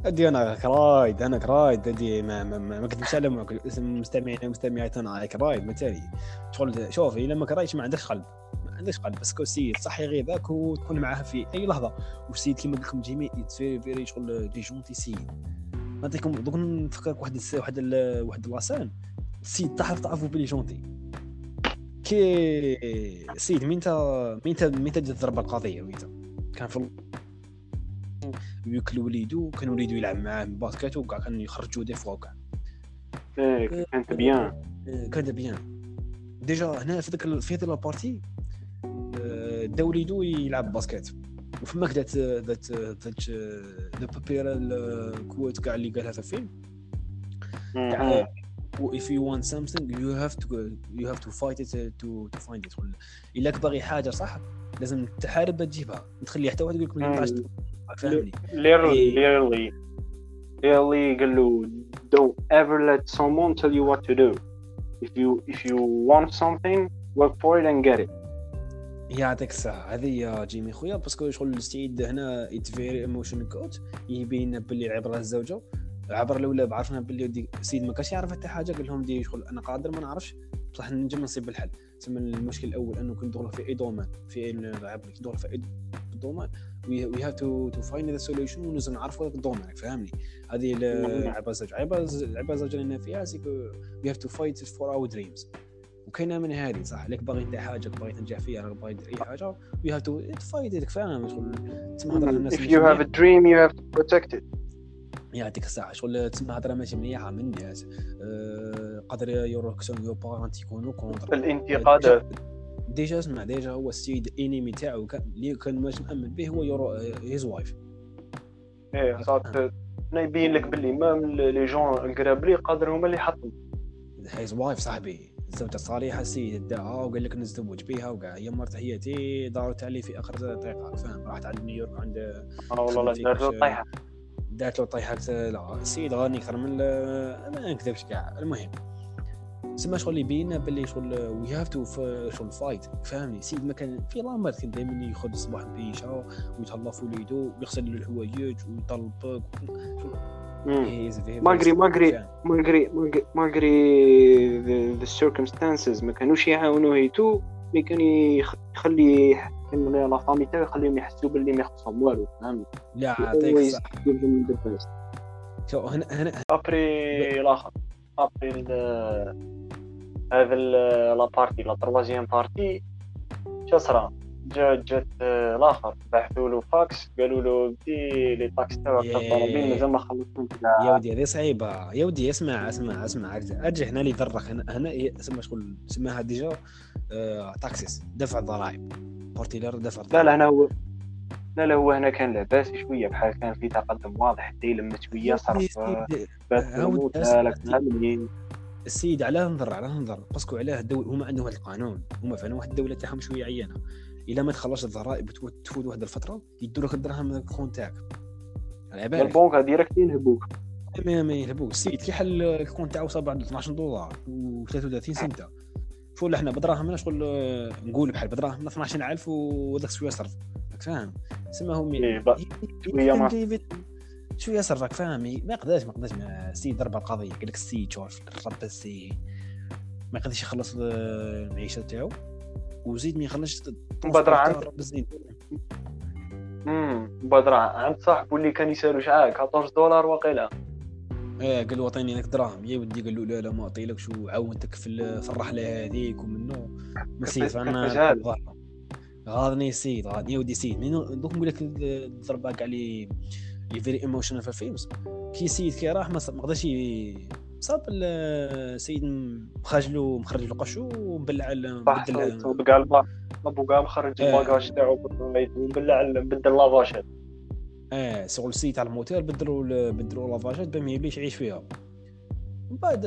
أدي أنا cried أنا cried أدي ما ما ما, ما كنت- مستمعين مستمعات أنا cried مثالي شغل شوف الا ما cry تش ما عندكش قلب ما عندكش قلب بس السيد صح غير ذاك وتكون معاه في أي لحظة. والسيد كيما قلت لكم جيمي very very شغل دي gentil سيد. نعطيكم donc نفكرك واحد واحد واحد la scène السيد تعرف تعرفوا بلي gentil. كي السيد مين تا مين تا مين تا جات ضرب القضية ويتا كان في ياكل وليدو كان وليدو يلعب معاه basket وكاع كان يخرجوا des fois كاع. إيه، كانت bien. آه، كان bien. déjà هنا في ذاك ال- في هذه la partie دا وليدو يلعب basket وفما ذات ذات ذات لو بابيرا ال quote كاع اللي قالها في الفيلم. تاع if you want something you have to you have to fight it to to find it. ولا إلا باغي حاجة صح؟ لازم تحارب تجيبها ما تخلي حتى واحد يقول لك ما. ينفعش فاهمني؟ ليرلي. ليرلي ليرلي قال له don't ever let someone tell you what to do. If you if you want something work for it and get it. يعطيك الصحة. هذه يا جيمي خويا. parce que شغل السيد هنا it very emotion quote يبين باللي العبره الزوجة. العبره الاولى بعرفنا باللي السيد ما كانش يعرف حتى حاجة. قال لهم دي شغل أنا قادر ما نعرفش. بصح نجم نصيب الحل. تسمى المشكل الأول أنه كي ندخلوا في أي domaine في كي ندخلوا في أي domaine we have to to find the solution ولازم نعرفوا هذاك ال domaine فهمني؟ هذه العبه الزوجه العبه اللي أنا فيها c'est que we have to fight for our dreams وكاينة من هذه صح؟ لك باغي انت حاجة باغي تنجح فيها راك باغي دير اي حاجة we have to fight هذيك فاهم؟ شغل تسمى هضرة الناس if you have a مليحة. dream you have to protect it. يعطيك الصحة. شغل تسمى هضرة ماشي مليحة من الناس. أه قدر يوروك سون your parent يكونوا contre. الانتقادات. déjà اسمع déjà هو السيد enemy تاعو اللي كان ماشي مأمن به هو يورو his wife إيه صارت هنا يبين لك باللي ما les gens القراب قادر هما اللي حطوا his wife صاحبي. الزوجة الصالحة السيد دعاها وقال لك نتزوج بها وكاع هي مرت حياتي دارت عليه في آخر دقيقة فاهم؟ راحت عند نيويورك عند آه والله دارت له طيحه دارت له طيحة لا السيد غني أكثر من ما نكذبش كاع. المهم. سما شغل يبين باللي شغل we have to شغل فايت فاهمني؟ سيد ما كان في لامبرت كان دائما ياخذ الصباح بيشا ويتهلا في وليدو ويغسل له الحوايج ويطلبك ماغري- ماغري- مالغري مالغري the, the circumstances. ما كانوش يعاونوه هيتو مي كان يخ- يخلي كان لا فامي تاعو يخليهم يحسوا باللي ما يخصهم والو فهمت لا best. شو هنا هنا. ابري الآخر ابري ال- هذا لا بارتي لا تروازيام بارتي. شو صرا جات جات آه، الآخر. بعثوا له فاكس. قالوا له بدي لي تاكس تاعك. ياه. الضريبين مازال ما خلصتهم يا ودي هذه صعيبة. يا ودي اسمع اسمع اسمع. أرجع ارجع هنا اللي ضرك هنا هنا هي- اسمها شغل سماها ديجا آه تاكسيس. دفع الضرائب. بارتيلر دفع لا الضرائب. لا أنا هو لا لا هو هنا كان لاباس شوية. بحال كان في تقدم واضح. حتى لما شوية صرف آه، بات السيد علاه نضر علاه نضر parce que علاه الدول هما عندهم واحد القانون. هما فعلا واحد الدولة تاعهم شوية عيانة. إلا ما تخلصش الضرائب تفوت واحد الفترة يدوا لك الدراهم من الكون تاعك. على بالك. البنك direct ينهبوك ما ما يهبوك السيد كي حل الكون تاعو صاب عنده 12 دولار و33 سنت شغل إحنا بدراهمنا شغل آه، نقول بحال بدراهمنا 12000 وداك شوية صرف. فاهم؟ تسمى هو إيه، ما- شوية صرف راك فاهم ما يقدرش ما ما- السيد ضرب القضية. قال لك السيد شوف الرب السي ما يقدرش يخلص المعيشة تاعو. وزيد ما يخلصش بدر عن- بالزيد امم بدر عند صاحبو اللي كان يسالو شحال 14 دولار واقيلا آه قال له عطيني لك دراهم. يا ودي قال له لا لا ما اعطيلكش وعاونتك في ال- في الرحلة هذيك ومنه ما سيف أنا. غاضني السيد غاضني يا ودي سيد. دوك نقول لك الضربة كاع لي فيري ايموشنال في الفيلمز كي سيد كي راح ما قدرش صاب ال- السيد مخرجلو مخرج له قشو ومبلع بدل بقى البا ابو قام خرج. الباكاج تاعو وبلع بدل لافاشات آه شغل السيد تاع الموتيل بدلوا ال- بدلوا لافاجات باه ما يبيش يعيش فيها من بعد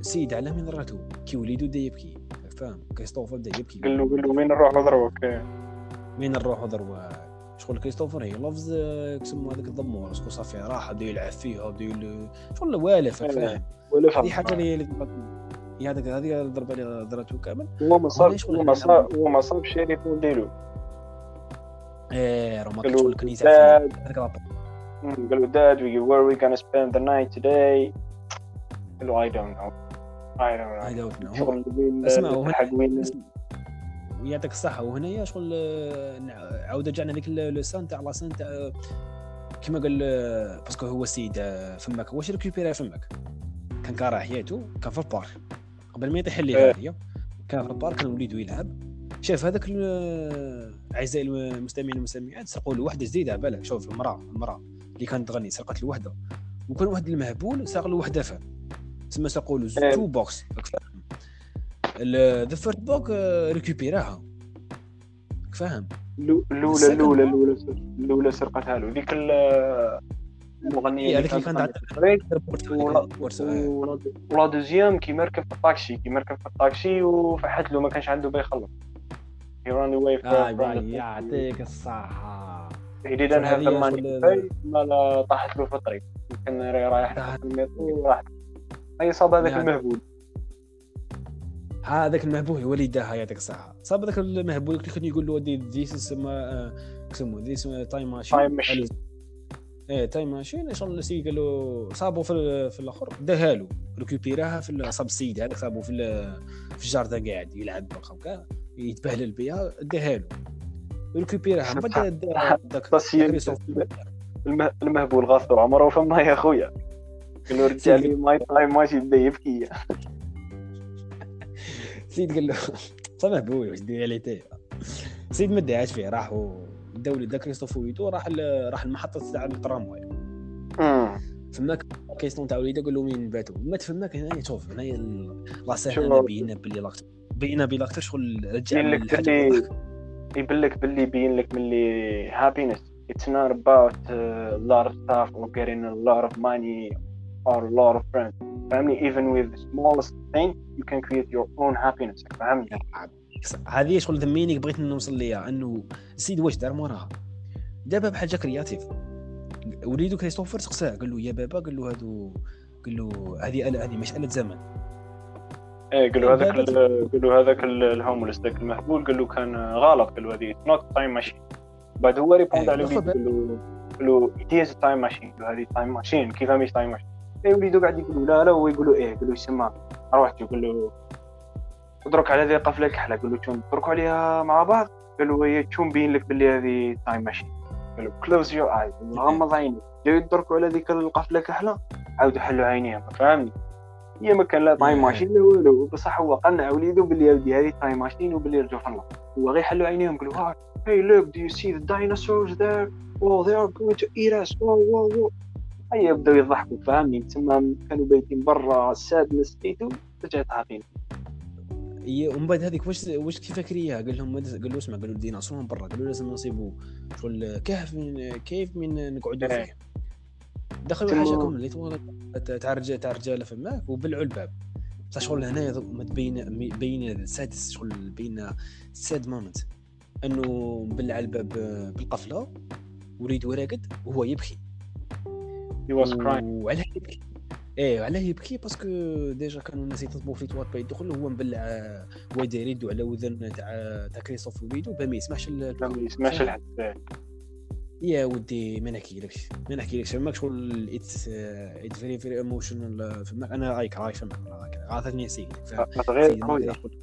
السيد على من راتو كي وليدو بدا يبكي فاهم كريستوفر بدا يبكي قال له قال له وين نروح نضربك. وين نروحوا دروك شغل كريستوفر هي لفظ آه، كسمو هذاك الضمور شغل صافي راح بدا يلعب فيها بدا يل- شغل والف إيه. فاهم؟ هذه حاجة اللي هي هذاك هذه الضربة اللي ضربته كامل. هو ما صاب شغل هو ما صاب هو ما صاب شريف وديرو إيه راه ما قالوا كان شغل كان يزعف داد. هذاك الرابط. قال له dad we where we gonna spend the night today. قال له I don't know. I don't know. هذا هو شغل وين اسمع، هو- الحق وين ويعطيك الصحة. وهنايا شغل آه، عاود رجعنا ذيك la scène تاع la scène تاع آه، كيما قال آه، parce que هو السيد فماك واش récupéra فماك كان كاره حياته كان في البارك قبل ما يطيح اللي إيه. هذه كان في البارك كان وليدو يلعب. شاف هذاك أعزائي المستمعين والمستمعات سرقوا له وحدة جديدة بالك. شوف المرأة المرأة اللي كانت تغني سرقت له وحدة. وكان واحد المهبول سرق له وحدة فم. تسمى سرقوا له إيه. تو بوكس ذا فيرست بوك ريكوبيراها فاهم؟ الاولى الاولى الاولى الاولى سرقتها له. ذيك ال- المغنية هذيك اللي كانت عندها ولا- دوزيام كيما ركب في الطاكسي كيما ركب في الطاكسي وفحت له ما كانش عنده باي يخلص. آه، باي، يعطيك money شغل- to pay ما لا طاحت له في الطريق. كان رايح. في المترو وراح. هي صاب هذاك يعني- المهبول. هذاك المهبول هو اللي داها يعطيك الصحة صاب هذاك المهبول اللي كان يقول له ودي ذيس اسمه؟ كسمو this time machine Time machine. إيه time machine شغل السيد قال له صابوا في, في الأخر. داها له. récupéraها في صاب السيد هذاك صابوا في في الجاردن قاعد يلعب بالخم كاع يتبهلل بها داها له. ريكوبيراها من بعد دا- داك المهبول غاصو عمره فما يا خويا. قال له رجع <laughs> لي ماي تايم ماشي بدا يبكي. سيد قال له صافي بوي واش دير عليه سيد ما داعش فيه راح داو دا كريستوف ويتو راح راح المحطة تاع الترامواي. فماك question تاع وليده قال له وين باتوا ما تفهمك هنايا شوف هنايا لا بينا باللي l'acteur بينا بلي l'acteur شغل رجع يبين لك الحاجة. يبين لك باللي يبين لك ملي happiness. It's not about uh, lot of stuff or getting a lot of money or a lot of friends. فاهمني even with the smallest thing you can create your own happiness. فاهمني هذه شغل ذا مينيك بغيت نوصل ليها إنه السيد واش دار موراها؟ دابا بحال جا كرياتيف وليدو كريستوفر سقساه قال له يا بابا قال له هادو قال له هذه هذه مساله زمن. إيه قالوا هذاك بابا- ال- قالوا هذاك ال- الهوملس ذاك المهبول قال له كان غلط قالوا هذه نوت تايم ماشين بعد هو ريبوند على قال له قال له تايم ماشين قال هذه تايم ماشين كيف مش تايم ماشين اي وليدو قاعد يقول لا لا هو يقول له إيه؟ له يسمى روح جو قال له ادرك على ذي قفلة كحله قال له ادركوا عليها مع بعض؟ قال له هي شون بين لك باللي هذه time machine قال له close your eyes غمض عينيك جاي يدركوا على ذيك القفلة كحلة عاودوا حلوا عينيهم فاهمني هي ما كان لا time. machine لا والو. بصح هو قنع وليدو باللي هذه time machine وباللي يرجعوا في الله هو غير حلوا عينيهم قالوا ها hey look do you see the dinosaurs there? Oh they are going to eat us. Oh oh هيا بداو يضحكوا فاهمني؟ تسمى كانوا بايتين برا سادنس تيتو رجعت عاطين هي ومن بعد هذيك واش واش كيف كريها؟ قال لهم قال له اسمع قالوا الديناصور من برا. قالوا لازم نصيبوا شغل كهف من كيف من نقعدوا إيه. فيه؟ دخلوا تما- حاجاكم اللي تبغى تاع رجال تاع فماك وبلعوا الباب. بصح شغل هنايا ما تبين بين السادس شغل بين ساد مومنت إنه مبلع الباب بالقفلة وليد راقد وهو يبكي. He was crying. وعلاه يبكي إيه علاه يبكي parce que déjà كانوا الناس يطلبوا في توات يدخل هو مبلع آه، هو داير يدو على وذن تاع تاع كريستوف وليدو با ما يسمعش ما يسمعش؟ الحد يا ودي ما نحكيلكش ما نحكيلكش فماك شغل it's it's very very emotional فماك أنا رايك رايك فماك رايك. عاطتني سيدي فاهم غير شغل-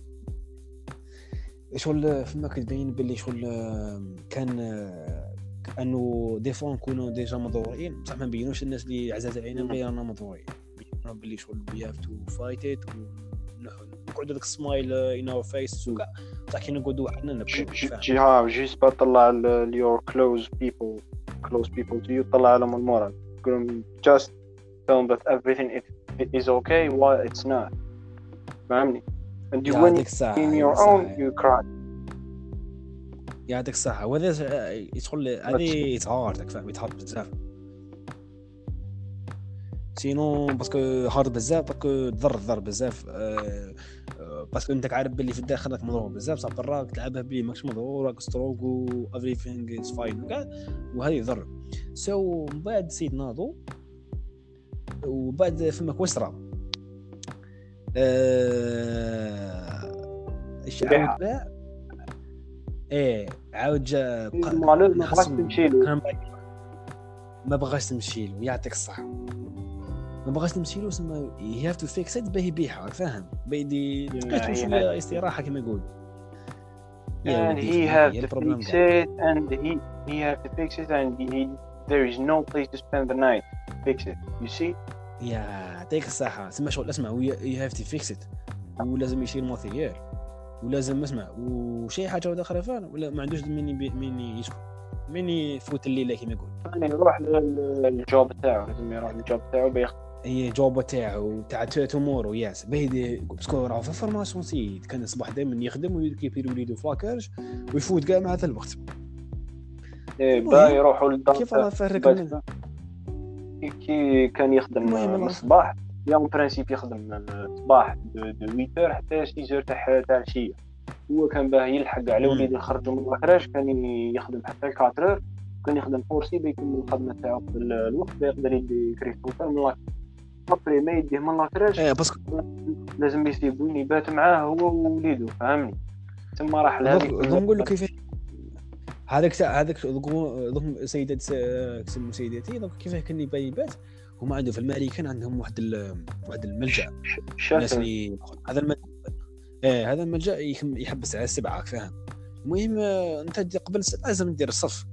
شغل فماك تبين باللي شغل آه، كان آه، انه des fois نكونوا déjà مضروعين بصح ما نبينوش الناس اللي عزاز علينا. بلي رانا مضروعين نبينو باللي شغل we have to fight it نقعدوا داك smile in our face بصح كي نقعدوا وحدنا نبكيو فاهم. just طلع ال your close people close people to you طلع من ال moral. تقول لهم just tell them that everything is okay while it's not. فاهمني and you when you الصحة in your own you cry. يعطيك الصحة وهذا يدخل هذه يتهارد فاهم؟ يتهارد بزاف. سينو باسكو هارد بزاف باسكو ضر ضر بزاف. آه، آه، باسكو أنت عارف باللي في الداخل راك مضروب بزاف. صح براك تلعبها بلي ماكش مضروب راك strong و everything is fine وكاع. وهذا يضر so من بعد سيد ناضو وبعد فما كويسرا آه، إيش بايعها. عاود إيه عاود جا بقى- مالوز ما بغاش تمشي له ما بغاش تمشي له يعطيك الصحة. ما بغاش تمشي له سما you have to fix it باه يبيعها فاهم. هي شوية هذه. استراحة كما يقول. and he have he to fix it and he he have to fix it and he there is no place to spend the night. Fix it. You see? يعطيك الصحة. سما شغل اسمع you have to fix it ولازم يشيل matériel ولازم اسمع وشي واحدة أخرى فعلا ولا ما عندوش من يبي- من يسكن من يفوت الليلة كما يقول؟ يعني يروح لل- لل job تاعو لازم يروح لل job تاعو بيخ هي job تاعو تاع tomorrow yes. بهدي parce que راه في formation سيد كان الصباح دائما يخدم ويكيبير وليدو في la crèche ويفوت كاع مع هذا الوقت. المهم، با يروحوا للدار كيف راه فرق كي- كان يخدم. الصباح يا en principe يخدم من الصباح de 8 حتى 6 تاع تاع العشيه هو كان باه يلحق على مم. وليد يخرجوا من ال crèche كان يخدم حتى 4 كان يخدم forcé بيكمل الخدمه تاعو في الوقت يقدر يدي كريستوفر من لاك après ما يديه من la crèche إيه parce que لازم يسيبو يبات معاه هو ووليدو فهمني؟ تما راح لهذيك نقول لك كيف هذاك هذاك دوك سيدات كسمو سيداتي دوك كيفاه كان يبات؟ هما عندهم في الامريكان عندهم واحد ال- واحد الملجأ. الناس اللي هذا الملجأ. إيه هذا الملجأ يحبس على السبعة فاهم؟ المهم آه، أنت قبل لازم دير الصف.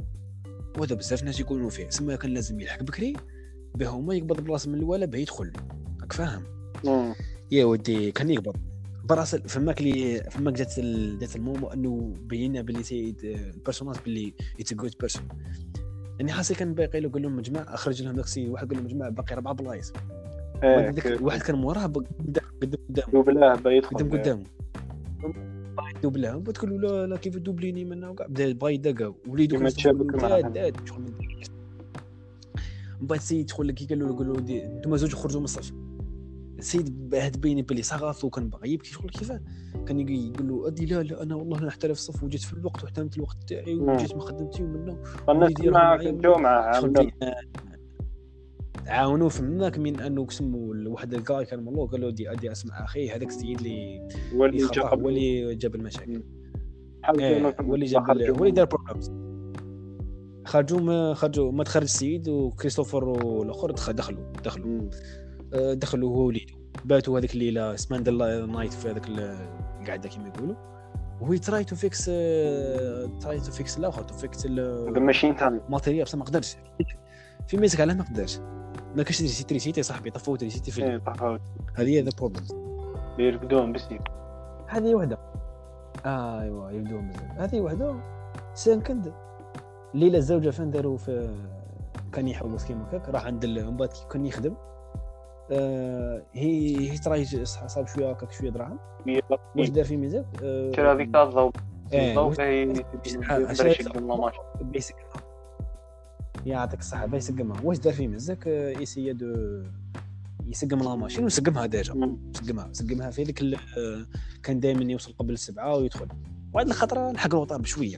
وهذا بزاف ناس يكونوا فيه سما كان لازم يلحق بكري باه هما يقبض بلاصه من الاولى باه يدخل. راك فاهم؟ مم. يا ودي كان يقبض. براسل فماك لي فماك جات ال- جات المومو أنه بينا باللي سيد البيرسوناج باللي it's good person يعني حاسي كان باقي له قال لهم جماعة أخرج لهم داك السيد واحد قال لهم جماعة باقي أربع بلايص. إيه، واحد كان موراه بق- قدام قدام قدامه دوبلاه با يدخل. قدام قدامه دوبلها تقول له لا كيف دوبليني منه وكاع بدا بغا يدقى وليدو كان. داد شغل من بعد السيد شغل كي قال له قال له أنتم زوج خرجوا من الصف. السيد باه تبين بلي صغط وكان باغي يبكي شغل كيفاه كان يقول له أدي لا لا أنا والله نحترف الصف وجيت في الوقت واحترمت الوقت تاعي. وجيت من خدمتي ومنه الناس عندهم بين- عاونوه فماك من أنه كسمو واحد الكاي كان مولو قال له دي أدي أسمع أخي هذاك السيد اللي هو اللي جاب هو اللي جاب المشاكل. هو اللي جاب خرجوا. هو اللي دار problems خرجوا ما خرجوا ما تخرج السيد وكريستوفر والآخر دخل- دخلوا. دخلوا دخلوا هو وليدو. باتوا هذيك الليلة سباند نايت في هذاك القعده كما يقولوا. وهو تراي تو فيكس تراي تو فيكس الآخر تو فيكس هذا ماشين تاع الماتيريال بصح ما قدرش. في ميزك علاه ما قدرش. ما كاش تريسيتي صاحبي طفوا تريسيتي في إيه. طفاوت هذه هي ذا بروبلم يرقدون بس. هذه وحدة. آه ايوا يبدون بزاف هذه وحدة. سكند ليلة الزوجة فين داروا في كان يحوس كيما هكاك راح عند من بعد كان يخدم. آه هي هي try صاب شوية هكاك شوية دراهم. واش دار في ميزات؟ آه شرا هذيك تاع الضوء إيه، الضوء parce que يعطيك الصحة بيسقمها واش دار في مزاك آه، يسيا دو يسقم la machine وسقمها déjà. سقمها سقمها في ذيك آه، كان دائما يوصل قبل السبعة ويدخل. وهاد الخطرة لحق en retard بشوية.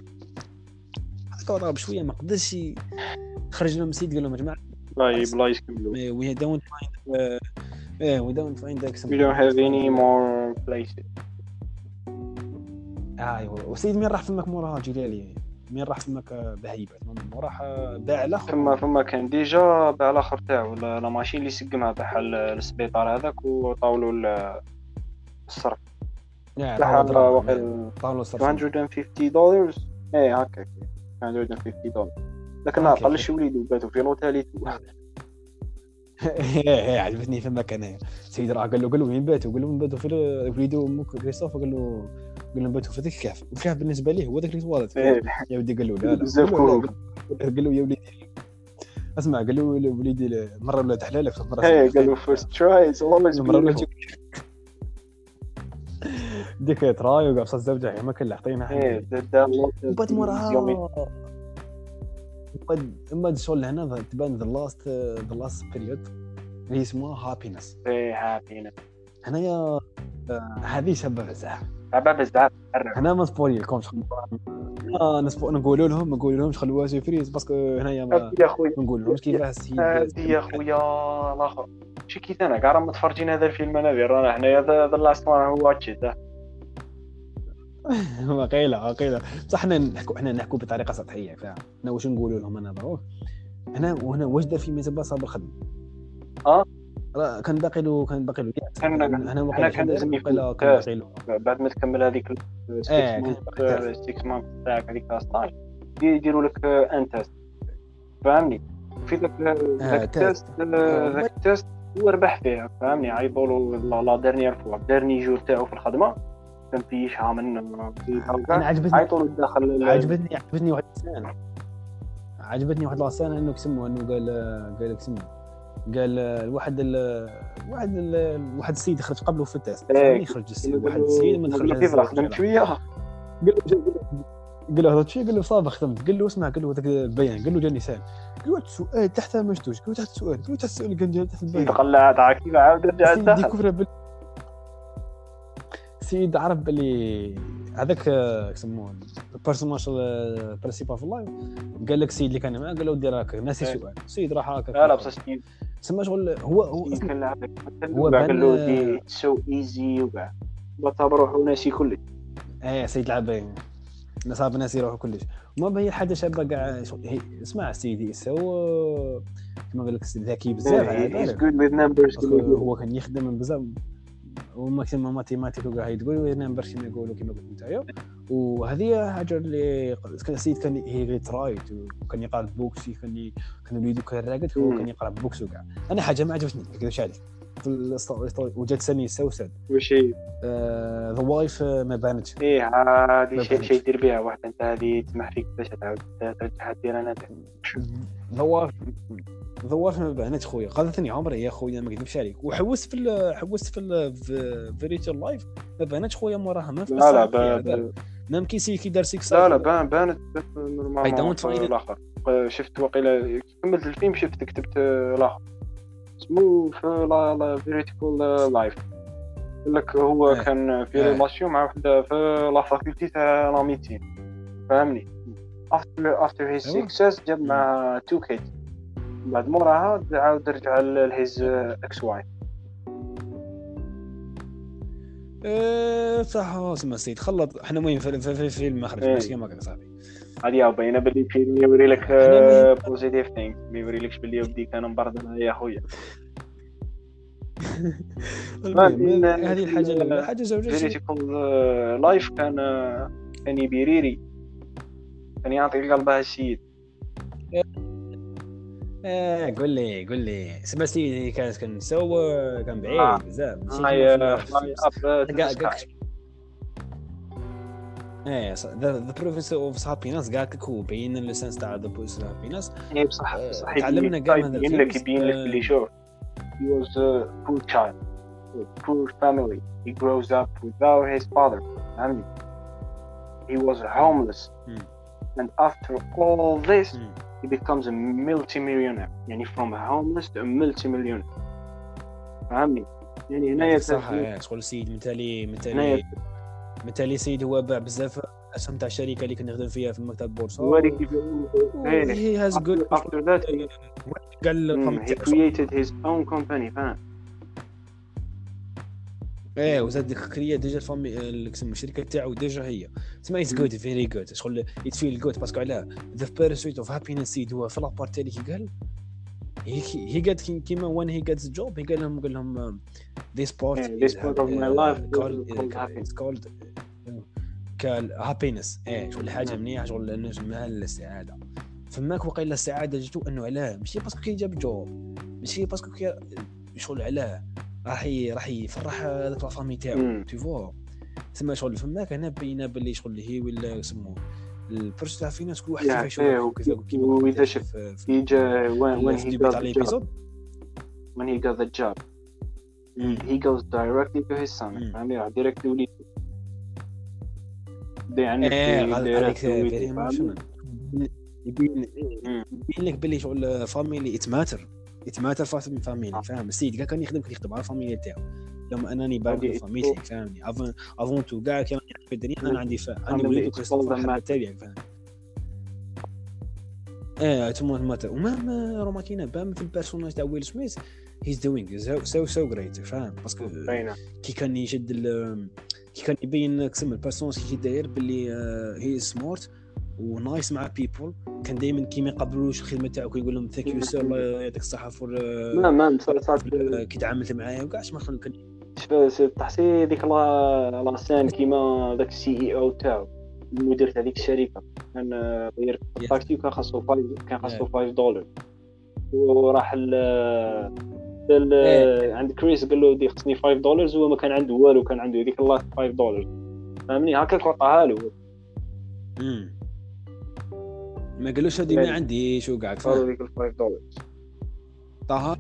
لحق en retard بشوية ما قدرش ي- خرج لهم سيد قال لهم يا جماعة لا بلايص كملوا we don't إيه we don't find we some don't have any more places. ايوا وسيد مين راح فمك موراها جلالي مين راح فمك بهيبة؟ راح باع الآخر ثم ثم كان déjà باع الآخر تاعو la machine اللي سقمها باعها للسبيطار هذاك وطاولوا ال- الصرف. دراهم، واقيلا طاولوا صرف 250 دولار إيه هكاك 250 دولار لكن قال شي وليدو باتوا في l'hôtel <laughs> إيه إيه عجبتني فمك انايا سيد راه قال له قال له وين باتوا قال له باتوا في وليدو أمك كريستوف؟ قال له قال له باتوا في ذاك الكهف الكهف بالنسبة ليه؟ هو ذاك les toilettes إيه. يا ودي قال له لا لا. <laughs> قال له. قال له يا وليدي. اسمع قال له وليدي مرة ولا تحلالك مرة إيه قالوا first try is always مرة ولا <laughs> ديك تراي وقع بصات زوجها ما كان عطينا إيه دا وبعد موراها بعد شغل هنا تبان ذا لاست ذا لاست بيريود اللي اسمها هابينس هابينا هنايا آه، هذه شابة بزاف. لعبه بزاف هنا ما سبويل لكمش آه نسبو نقول لهم ما نقول لهمش خلوها سيرفريز باسكو هنايا ما نقول لهمش كيفاه السيد يا خويا. الآخر شي كيف أنا كاع راه متفرجين هذا الفيلم أنا رانا حنايا the last one هو watch واقيلا واقيلا بصح حنا نحكوا حنا نحكوا بطريقة سطحية فاهم حنا واش نقولوا لهم أنا ضروري هنا وهنا واش دار في ميزة صابر الخدمة. آه. راه كان باقي له كان باقي له. حنا واقيلا كان لازم يكون آه. بعد ما تكمل هذيك إيه، كان باقي 6 months تاعك هذيك 16 يديروا لك un test فاهمني في ذاك ذاك ال test ذاك ال test هو ربح فيه فاهمني عيطوا له la dernière fois dernier jour تاعو في الخدمة. كان في شحال من أنا عجبتني عيطوا له داخل عجبتني عجبتني واحد السنة عجبتني واحد la scène انه كسمو انه قال قال لك سمو قال الواحد ال واحد ال واحد السيد خرج قبله في ال test إيه. يخرج السيد واحد السيد من خرج كيف خدمت شوية قال له قال له هذا قال له صافي خدمت قال له اسمع قال له هذاك البيان قال له جاني سال قال له السؤال تحت ما شفتوش قال له تحت السؤال قال له تحت السؤال اللي كان جاي تحت البيان تقلع تاع كيف عاود رجع السيد داخل ديكوفر بال السيد عرف باللي هذاك آه، يسموه البيرسوناج برينسيبال في اللايف قال لك السيد اللي كان معاه قال له دير هكا ناسي إيه. سؤال. السيد راح هكا لا بصح سيد. سما شغل هو هو هو هو قال له دي سو ايزي وكاع بطل روحو ناسي كلش. إيه سيد لعب صاب الناس يروحوا كلش. وما هي حاجة شابه كاع اسمع سيدي سو كما قال لك ذكي بزاف. parce que هو كان يخدم من بزاف و maximum mathématiques وكاع يقول number كيما يقولوا كيما قلت نتايا وهذه حاجة اللي كان السيد كان هي trait وكان يقرأ books كان كان وليدو كان راقد هو مم. كان يقرأ books وكاع أنا حاجة ما عجبتني ما نكذبش عليك وجات سامي سوسد واش هي؟ ذا وايف ما بانتش إيه ما شي بانتش. شي يدير بها واحد أنت هادي تسمح فيك باش تعاود ترجعها دير أنا ذا وايف وايف ما بانتش خويا قالتني عمري يا خويا ما نكذبش عليك. وحوست في حوست في ال- في فيريتشر لايف. ما بانتش خويا موراها ما في لا لا الصافي، با- هذا. با- ميم كي سي كي دار سيكس لا لا بان بانت نورمالمون find it- الآخر شفت وقيلا كملت الفيلم شفت كتبت الآخر اسمه في لا لا فيريتيكال لايف يقول لك هو إيه. كان في. ريلاسيون مع وحده في لا فاكولتي تاع لا ميديسين فاهمني افتر افتر هيز. سكسس جاب مع تو كيد بعد موراها عاود رجع لهيز إكس واي. إيه، صح اسمع سيد. خلط. إحنا المهم في, في, في فيلم ما خرج. بس كما قال صاحبي. هذه باينه باللي الفيلم يوري لك بوزيتيف ثينك ما يوريلكش باللي ودي كان مبرد يا خويا <laughs> هذه الحاجة الأولى. حاجة زوجة فيريتيكال لايف كان كان يبيريري كان يعطي قلبها السيد قول لي قول لي سما سيدي كان كان نسوا كان آه. بعيد بزاف ماشي هاي كيما في- فلاي اب كاع- كاع- إيه The Pursuit of Happiness قال لك هو بين ال sens تاع The Pursuit of Happiness هي بصح بصح تعلمنا يبين- كاع من هذا يبين لك الفيلم. يبين لك آه. اللي شوف he was a poor child a poor family he grows up without his father فهمني he was homeless Hmm. and after all this Hmm. He becomes a multi-millionaire. يعني from a homeless to a multi-millionaire. فهمني؟ يعني هنا صح إيه، شغل السيد مثالي مثالي مثالي سيد هو باع بزاف أسهم تاع الشركة اللي كنت نخدم فيها في المكتب البورصه هو اللي. he has good after, after that <laughs> he, created his own company فاهم إيه وزاد créa déjà ال famille الشركة تاعو déjà هي. تسمى it's good very good شغل it feel good parce que علاه. The Pursuit of Happiness سيد هو في la part تاعي كي قال هي قالت كيما when he gets job هي قال لهم قال لهم part this part of my life called called happiness. called إيه شغل حاجة مليحه شغل انه اسمها السعاده فماك وقيلا السعاده جاتو انه علاه. ماشي parce que كي جاب job ماشي parce que كي شغل علاه. راح راح يفرح هذاك la famille تاعو. toutefois تسمى شغل فماك هنا بينا باللي شغل هي ولا سمو البرس تاع في ناس كل واحد Yeah, كيف yeah, يشوف كيف كيف وإذا شفت في he جا when, when he got the job. الابيزود when he got the job. he goes directly to his son. مم. فهمني راح ديريكت وليد بدا يعني فيري فهمني؟ ايموشنال يبين. يبين لك باللي شغل فاميلي ات ماتر ات ماتر فاميلي فاهم؟ السيد كاع كان يخدم كان يخدم على الفاميلي تاعو. لما انني بارك هذه فاميلتي فاهمني؟ افون افون تو كاع كان في الدنيا أنا عندي عندي وليد matters. تاعي فاهم؟ إيه تما ماتر ومام روماكينا بام في البيرسوناج تاع ويل سميث هيز دوينغ سو سو جريت فاهم؟ باسكو كي كان يشد كي كان يبين كسم البيرسوناج كي داير باللي هي سمارت ونايس مع بيبول كان دائما كي ما يقبلوش الخدمة تاعو كيقول لهم ثانك يو سير الله يعطيك الصحة فور ما ما صارت كي تعاملت معايا وكاع ما خل- كان تحسي ديك la la scène كيما داك ال CEO تاعو المدير تاع ديك الشركة كان غير. الطاكسي وكان خاصو كان خاصو Yeah. 5 دولار وراح ال. عند كريس قال له دي خصني 5 دولار هو ما كان عنده والو كان عنده هذيك الله 5 دولار فهمني هكاك عطاها له. ما قالوش هذه ما يعني. عنديش وكاع فاهم ديك 5 دولار طه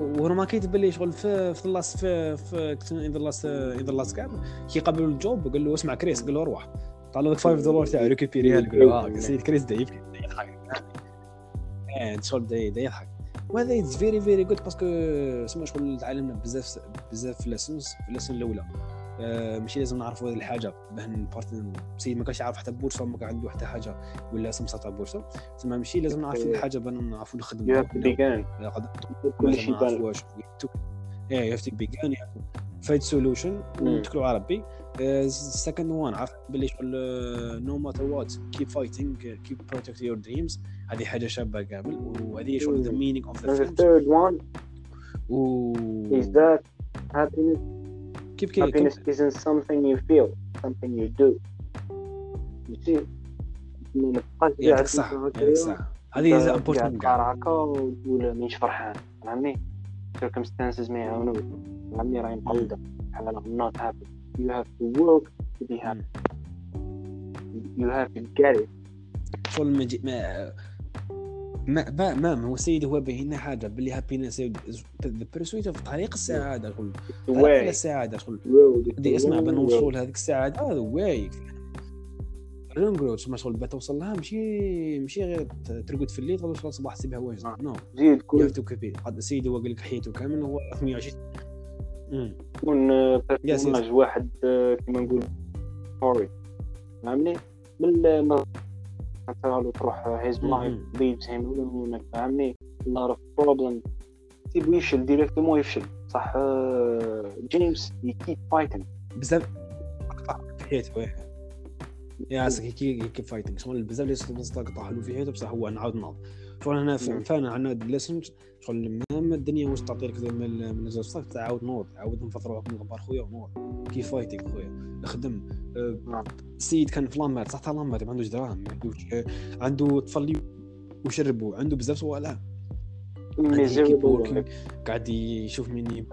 ورماكيت باللي شغل في في ال last في في in the last in the last كاب كي قابلوا ال job قال له اسمع كريس قال له أروح. طلع لك 5 دولار تاع ريكوبيريها قال له آه سيد كريس دا يبكي دا يضحك إيه شغل دا يضحك وهذا it's very very good parce que سما شغل تعلمنا بزاف بزاف في lessons في ال lesson الأولى. ماشي لازم نعرفوا هذه الحاجة. باه نبارت سيد ما كانش يعرف حتى بورصة ما كان عنده حتى حاجة. ولا سمسه تاع بورصة. تسمى ماشي لازم نعرفوا الحاجة باه نعرفوا نخدموا كل شيء بان إيه to begin fight solution ونتكلوا على ربي. second one عرفت باللي شغل no matter what keep fighting keep protect your dreams هذه حاجة شابة كامل وهذه شغل the. meaning of the film third one. و is that happiness? كيف كيف happiness isn't something you feel something you do. You see? ما تبقاش يعطيك قاعد الصحه هكايا، يعطيك الصحه هذه is قاعد important قاعد هكا وتقول مانيش فرحان فهمني circumstances ما يعاونوش فهمني راهي مقلدة بحال أنا I'm not happy. You have to work to be happy. You have to get it. شغل ما جي- ما هو السيد هو بين حاجة باللي happiness the pursuit of طريق السعادة شغل طريق السعادة شغل the أسمع. نوصلوا لهذيك السعادة هذا واي. رونج رود ما شغل توصل لها ماشي ماشي غير ترقد في الليل تغدو الصباح تسيبها واجد. نو. زيد كل هاف تو كيبي قد السيد هو قال لك حياته كامل هو 120 أمم. تكون يس، بيرسوناج واحد آه، كيما نقول فهمني؟ من مثلا تروح هيز مم. لايف ليفز هيم فهمني lot of problems تيبو يفشل ديريكتومون يفشل. صح جيمس يكيب فايتنج بزاف. في حياته واه يا كي كي فايتنج شغل بزاف اللي صدق قطع له في حياته بصح هو نعاود ناض. شغل هنا مم. فانا عندنا ليسنز شغل مهما الدنيا واش تعطي لك من من الزوج تعاود نوض عاود نفطر وقت من غبار خويا ونوض. كي فايتنج خويا نخدم. آه، نعم. السيد كان في لامات صح تاع لامات ما عندوش دراهم ما عندوش آه، عنده طفل وشربوا عنده بزاف صوالح قاعد يشوف مني.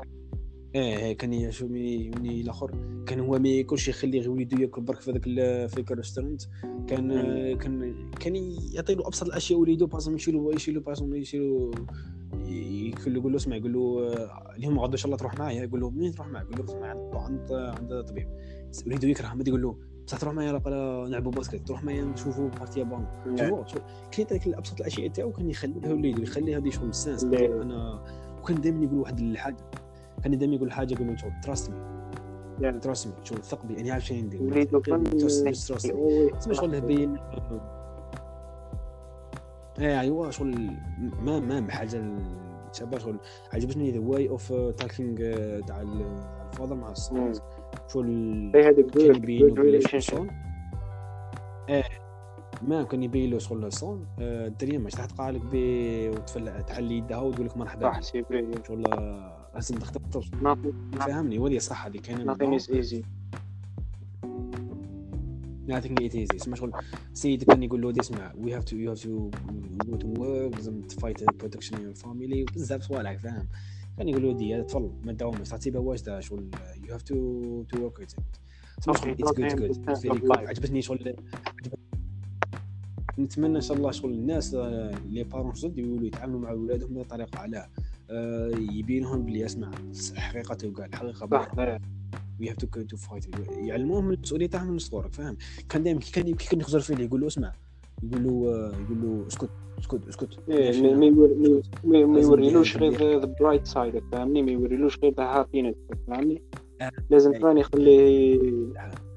إيه إيه، كان يشوف مني مني الآخر. كان هو ما ياكلش يخلي غير وليدو ياكل برك في هذاك في الريستورانت. كان كان كان يعطي له أبسط الأشياء وليدو. باسم يشيلو هو يشيلو باسم يشيلو يقول له له اسمع يقول له آه، اليوم غدا إن شاء الله تروح معايا. يقول له منين تروح معايا يقول له معايا عند عند طبيب. وليدو يكره ما يقول له بصح تروح معايا لا نلعبوا basket. تروح معايا نشوفوا partie شوف كاين هذيك الأبسط الأشياء تاعو كان يخليها وليدو يخليها هذه شغل ال sens. لا. أنا وكان دائما يقول واحد الحاجة. كان دائما يقول حاجة يقول له trust me. trust me شوف ثق بي أنا عارف شنو ندير trust me تسمى شغل بين إيه ايوا شغل ما ما حاجة شابه شغل عجبتني the way of talking تاع ال father مع ال son شغل كان يبين relationship إيه ما كان يبين له شغل ال son. آه، الدريه ماش راح تقع لك بي وتفلع تحلي يدها وتقول لك مرحبا صح شغل لازم تختار فهمني ولي صح هذه كاينة nothing is easy. Nothing is easy. اسمع شغل. سيد كان يقول له دي اسمع we have to you have to go to work لازم ت fight protection in your family. بزاف صوالح فاهم؟ كان يقول له دي تفضل ما تداومش تعطيبها واجده شغل؟ you have to to work with it. اسمع شغل it's good good. It's very good. عجبتني شغل نتمنى إن شاء الله شغل الناس آه، les parents جدد يولوا يتعاملوا مع أولادهم بطريقة على آه، يبينهم بلي اسمع حقيقة وكاع الحقيقة صح إيه. we have to to fight يعلموهم المسؤولية تاعهم من صغرك فاهم؟ كان دائما كي كان كي كان يخزر فيه يقول له اسمع يقول له آه، يقول له اسكت اسكت اسكت. إيه، ما- ما يور- ما- ما- ما يوريلوش غير the bright side فاهمني؟ ما يوريلوش غير the happiness فاهمني؟ آه. لازم ثاني يخليه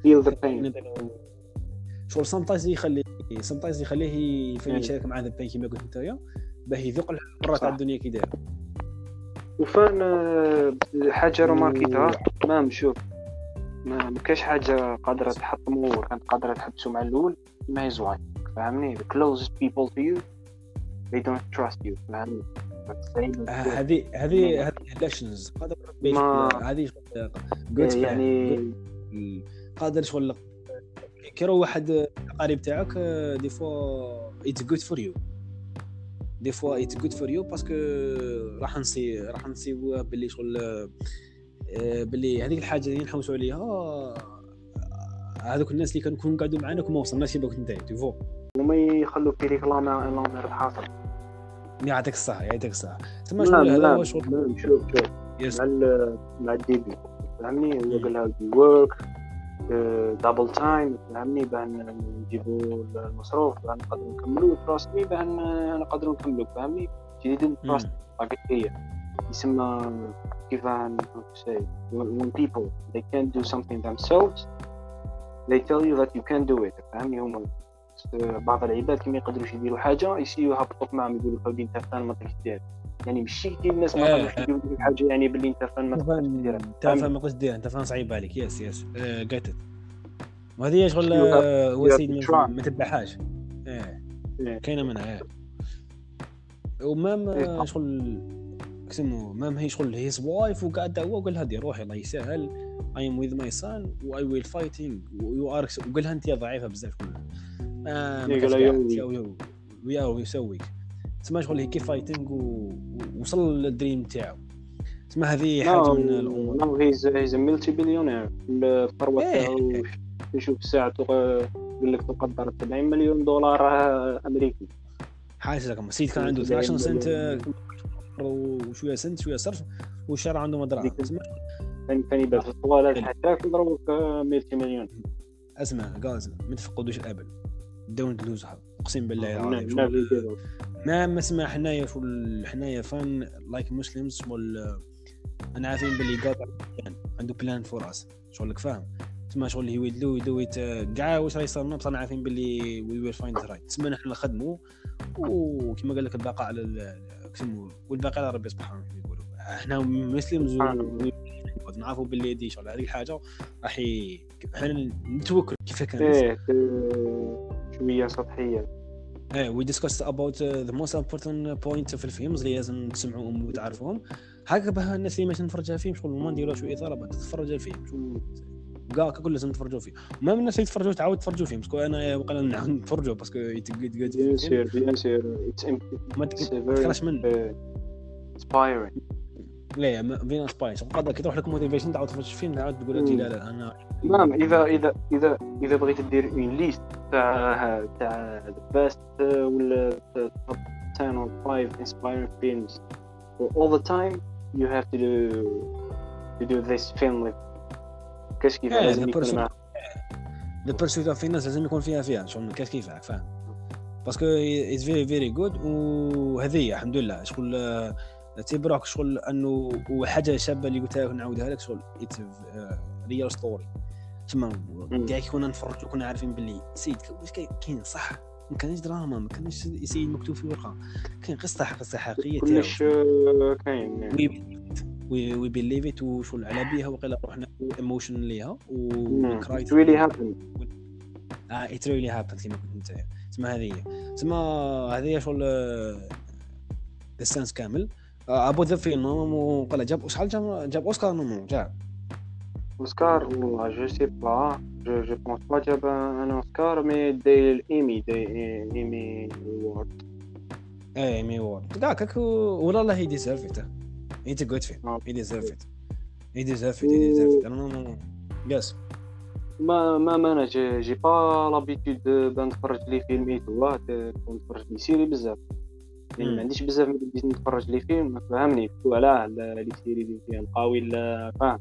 feel the pain شغل sometimes يخلي sometimes يخليه. يشارك مع the pain كيما قلت أنت باه يذوق الحرة تاع. الدنيا كي دايرة. و enfin آه، حاجة روماركيتها ما نشوف ما كاش حاجة قادرة تحطمو كانت قادرة تحبسو مع الأول. ما هي زواين فاهمني the closest people to you they don't trust you. فاهمني آه، هذه هذه هذه ال actions قادر ما- هذه. يعني. قادر شغل كي واحد قريب تاعك des fois it's good for you des fois it's good for you parce que راح نسي راح نسيو باللي شغل آه، باللي هذيك الحاجة اللي نحوسوا عليها آه، هذوك الناس اللي كانوا يكونوا قاعدين معانا وما وصلناش كيما كنت انت تيفو وما يخلوك في ديك la merde la merde الحاصل. يعطيك الصحة يعطيك الصحة. تما لا شغل هذا لا هو شغل. لا، شوف شوف. مع مع ال début. فهمني؟ هو قال لها work double time فهمني؟ باه نجيبوا المصروف باه نقدروا نكملوا trust ني باه ن- نقدروا نكملوا فهمني؟ trust فقط هي يسمى كيف say when people they can't do something themselves they tell you that you can't do it فهمني؟ هما بعض العباد كي ما يقدروش يديروا حاجة يسيو يهبطوك معاهم يقولوا لك ودي أنت فان ما تقدرش يعني ماشي كي الناس ما آه، يقدروش يديروا ديك الحاجة يعني باللي أنت فان ما تقدرش ديرها أنت فاهم ما قلت دير أنت فاهم صعيب عليك. yes yes جيت وهذه هي شغل آه، هو you have سيد to ما- تبعهاش إيه. إيه. كاينة منها إيه. و même إيه. آه، شغل اسمه même هي شغل his wife وقاعد هو وقال لها دي روحي الله يسهل. I am with my son و I will fighting و you are وقال لها أنت ضعيفة بزاف كلها. ما ما إيه، قال لها ويا ويسويك تسمى شغل keep fighting ووصل لل dream تاعو. تسمى هذه حاجة من الأمور. now he's he's multi billionaire الثروة إيه. تاعو تشوف ساعته يقول لك تقدر 70 مليون دولار آه، أمريكي. حاجة كما سيد كان عنده 12 سنت آه، وشوية سنت شوية صرف والشارع عنده ديك- تسمى ثاني ثاني بس الطوالات حتى يضربوك ملتي مليون. أسمع جاز ما تفقدوش الامل دونت لوزها أقسم بالله نعم، العظيم ما ما اسمع حنايا شو حنايا فان لايك مسلمز شغل أنا عارفين باللي قاطع عنده بلان فور اس شغل فاهم؟ تسمى شغل هي ويدلو يدو كاع واش راح يصير؟ لنا بصح عارفين باللي we will find right تسمى نحن نخدموا وكما قال لك البقاء على كسمو والباقي على ربي سبحانه يقولوا إحنا Muslims نعرفوا باللي دي شغل هذه الحاجة راح إحنا نتوكل. كيف كان؟ إيه شوية سطحية. إيه we discussed about the most important point في ال films اللي لازم تسمعوهم وتعرفوهم هكا بها الناس اللي ماشي نتفرجها فيهم شغل ما نديروا شوية اثاره بعد تتفرج شغل كاع كل لازم تفرجوا فيه. ما من الناس اللي يتفرجوا تعاود تفرجوا فيهم parce que أنا وقيلا نعاود نتفرجوا parce que يتقد bien sûr bien sûr ما تكرهش من. inspiring. لا فينا سبايس. وقادر كي تروح لك motivation تعاود تفرج فيلم تعاود تقول لا لا أنا نعم اذا اذا اذا إذا بغيت دير une liste تاع تاع best ولا top 10 or 5 inspiring films. For all the time you have to do to do this film كاش كيف إيه، لازم the يكون the Pursuit of Happiness لازم يكون فيها فيها. شغل كيف كيفك فاهم؟ parce que it's very very good وهذه الحمد لله. شغل تبرك شغل أنه وحاجه شابة اللي قلتها لك نعاودها لك شغل it's real story تما كاع كي كنا نفرجوا كنا عارفين باللي سيد واش كاين؟ صح ما كانش دراما ما كانش سيد مكتوب في ورقه كاين قصة قصه حقيقيه كلش آه، كاين يعني. we believe it وشغل على بيها وقيلا روحنا emotion ليها. و right really happened. آه it really happen كيما قلت. انت تسمى هذه هي تسمى هذه هي شغل ال sens كامل. آه، about the film وقال جاب شحال جاب جاب أوسكار normalement جاب. أوسكار والله je sais pas جو جو بونس با جاب ان أوسكار مي داي الإيمي داي إيمي وورد. اي مي وورد. كاع كاك ولا لا هي ات هي جود فيلم آه. هي ديزيرف ات هي ديزيرف ات هي نو نو يس ما ما ما أنا جي, با لابيتود بنتفرج لي فيلم اي تو نتفرج لي سيري بزاف. يعني. ما عنديش بزاف من بديت نتفرج لي فيلم فهمني. علاه لي سيري اللي فيها لا فاهم؟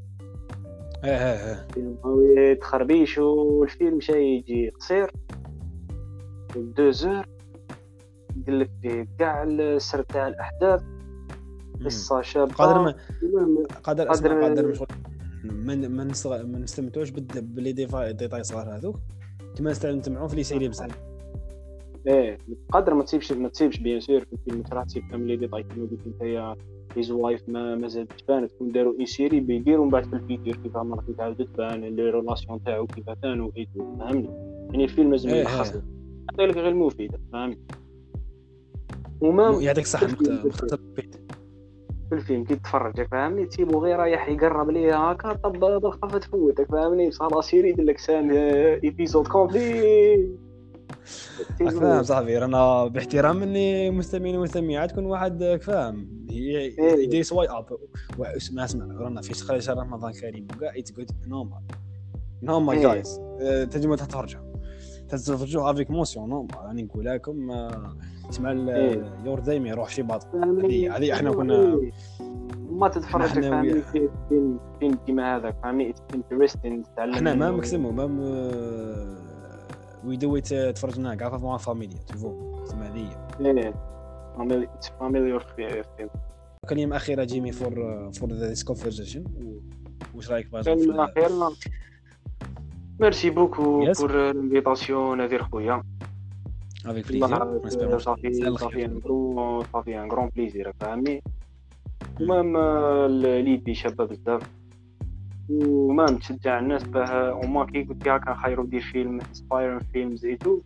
آه آه آه. تخربيش والفيلم شي يجي قصير deux heures يدير لك فيه كاع السر تاع الأحداث. قصة شابة. قادر ما قادر قادر- قادر مش ما ما نستمتعوش بالد- باللي ديفا ديتاي صغار هذوك؟ كما نستمتعوا في les séries بزاف. إيه قادر ما تسيبش ما تسيبش bien sûr في الفيلم راح تسيب كامل les détails كيما قلت هيز وايف ما مازال تبان تكون داروا أي سيري بيديروا من بعد في الفيديو كيف مرة تعاود تبان لي ريلاسيون تاعو كيف كانوا اي تو فهمني؟ يعني الفيلم لازم إيه، يلخص إيه. لك يعطي لك غير المفيد فهمني؟ وما يعطيك بيت. في الفيلم كي تتفرج فاهمني تيبو غير رايح يقرب ليها هكا طب بالخفة تفوتك فاهمني صار سيري يدير لك سان ايبيزود كومبلي فاهم صاحبي رانا باحترام مني مستمعين ومستمعات كل واحد راك فاهم ي- إيه. يدير سواي أب. اسمع اسمع رانا في شهر شهر رمضان كريم. وكاع اتس جود نورمال نورمال إيه. جايز تنجموا تتفرجوا. تتفرجوا افيك موسيون نورمال راني نقول لكم آه، تسمع إيه. يور دايما يروح شي باطل هذه- هذه إحنا كنا- ما تتفرج في فيلم كيما هذاك انتريستينغ تعلم إحنا ما. مكسمو ما وي دو إت تفرجنا كاع مع فاميليا تشوفوا تسمع هذه هي. إيه family it's familiar film كلمة أخيرة give me for for this conversation واش رأيك باغ الكلمة الأخيرة merci beaucoup. pour l'invitation نذير خويا. avec plaisir صافي صافي صافي un grand plaisir فهمني المهم آه، l'idée شابة بزاف. و même تشجع الناس باه وما كي قلت هكا خيرو دير فيلم inspiring films et tout.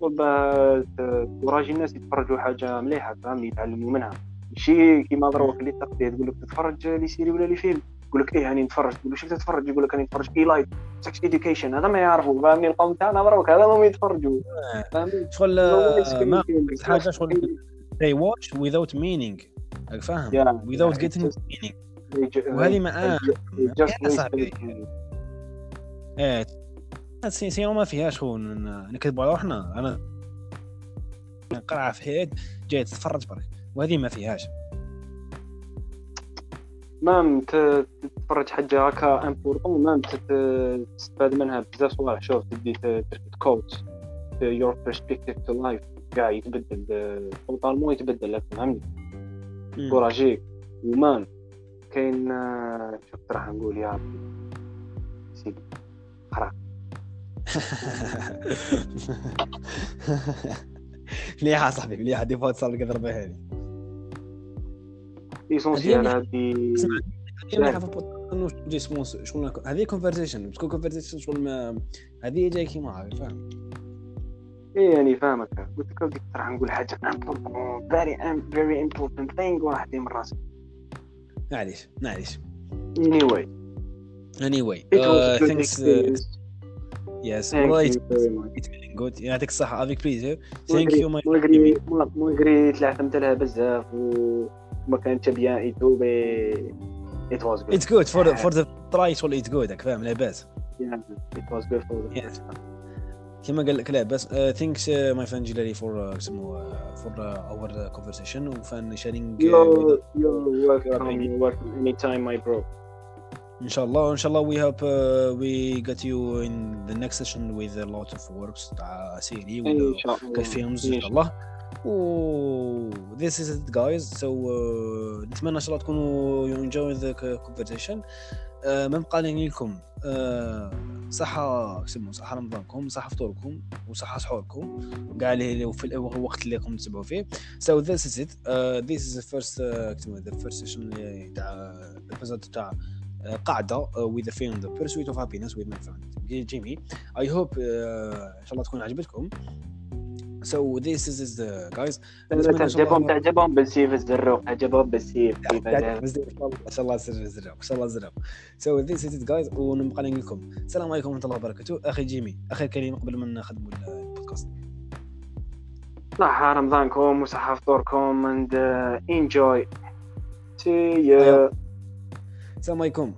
باه ت- تراجي الناس يتفرجوا حاجة مليحة فهمني؟ يتعلموا منها. ماشي كيما دروك اللي تقضي تقول لك تتفرج les séries ولا les films. يقول لك إيه يعني نتفرج. تقول له شفت تتفرج يقول لك راني نتفرج. a life. Sex Education هذا ما يعرفوا. فهمني؟ القوم تاعنا دروك هذا ما يتفرجوا. فهمني؟ شغل آه،. حاجة شغل they watch without meaning. فاهم؟ Yeah. without Yeah, getting meaning. وهذه ما just يا صاحبي. إيه. سي سي ما فيهاش هو ن- نكذبوا على روحنا أنا قرعة في حيط جاي تتفرج برك وهذه ما فيهاش. مام تتفرج حاجة هكا امبورطون مام تستفاد منها. بزاف صوالح شوف تدي ت- ترفد كوت يور برسبكتيف تو لايف كاع يتبدل توتالمون يتبدل لك فهمني كوراجيك ومان كاين آه، شفت راح نقول يا ربي. سيدي قرا <laughs> مليحة صاحبي مليحة. دي فوت صار لك ضربة هذه. ايسونسيال هذه جي شغل هذه كونفرسيشن تكون كونفرسيشن شغل ما هذه جاي كيما هاي فاهم؟ إيه يعني فاهمك. قلت لك راح نقول حاجة. امبورطون فيري فيري امبورطنت ثينغ وراح دي من راسي معليش معليش anyway. Anyway it was uh, a good thanks uh, experience. Yes thank والله you very much. it's feeling good. يعطيك الصحة افيك بليزير ثانك يو ماي مالغري مالغري تلعثمت لها بزاف وما كانتش بيان اي تو بي it was good. اتس جود فور فور ذا تراي شغل اتس جود فاهم لاباس yeah, it was good كما قال لك لاباس ثانكس ماي فان جيلاري فور سمو فور اور كونفرسيشن وفان شيرينج You're, you're welcome, opinion. you're welcome. Anytime my bro. ان شاء الله ان شاء الله we hope uh, we get you in the next session with a lot of works. تاع سيري ان ولا شاء الله كفيلمز ان شاء الله و this is it guys. So uh, نتمنى إن شاء الله تكونوا you enjoy the conversation. Uh, ما بقى لكم. Uh, صحة سمو صحة رمضانكم صحة فطوركم وصحة سحوركم كاع اللي في الوقت اللي راكم تتبعوا فيه. So this is it. Uh, this is the first uh, the first session تاع ال épisode تاع قاعدة with the film the pursuit of happiness with my friend. جيمي I hope uh, إن شاء الله تكون عجبتكم. So this is the guys. تعجبهم تعجبهم بالسيف الزروق تعجبهم بالسيف ان شاء الله سر الزروق ان شاء الله الزروق so this is it guys ونبقى نقول لكم السلام عليكم ورحمة الله وبركاته. أخي جيمي اخر كلمه قبل ما نخدموا البودكاست. صحة رمضانكم وصحة فطوركم and uh, enjoy. See you السلام عليكم.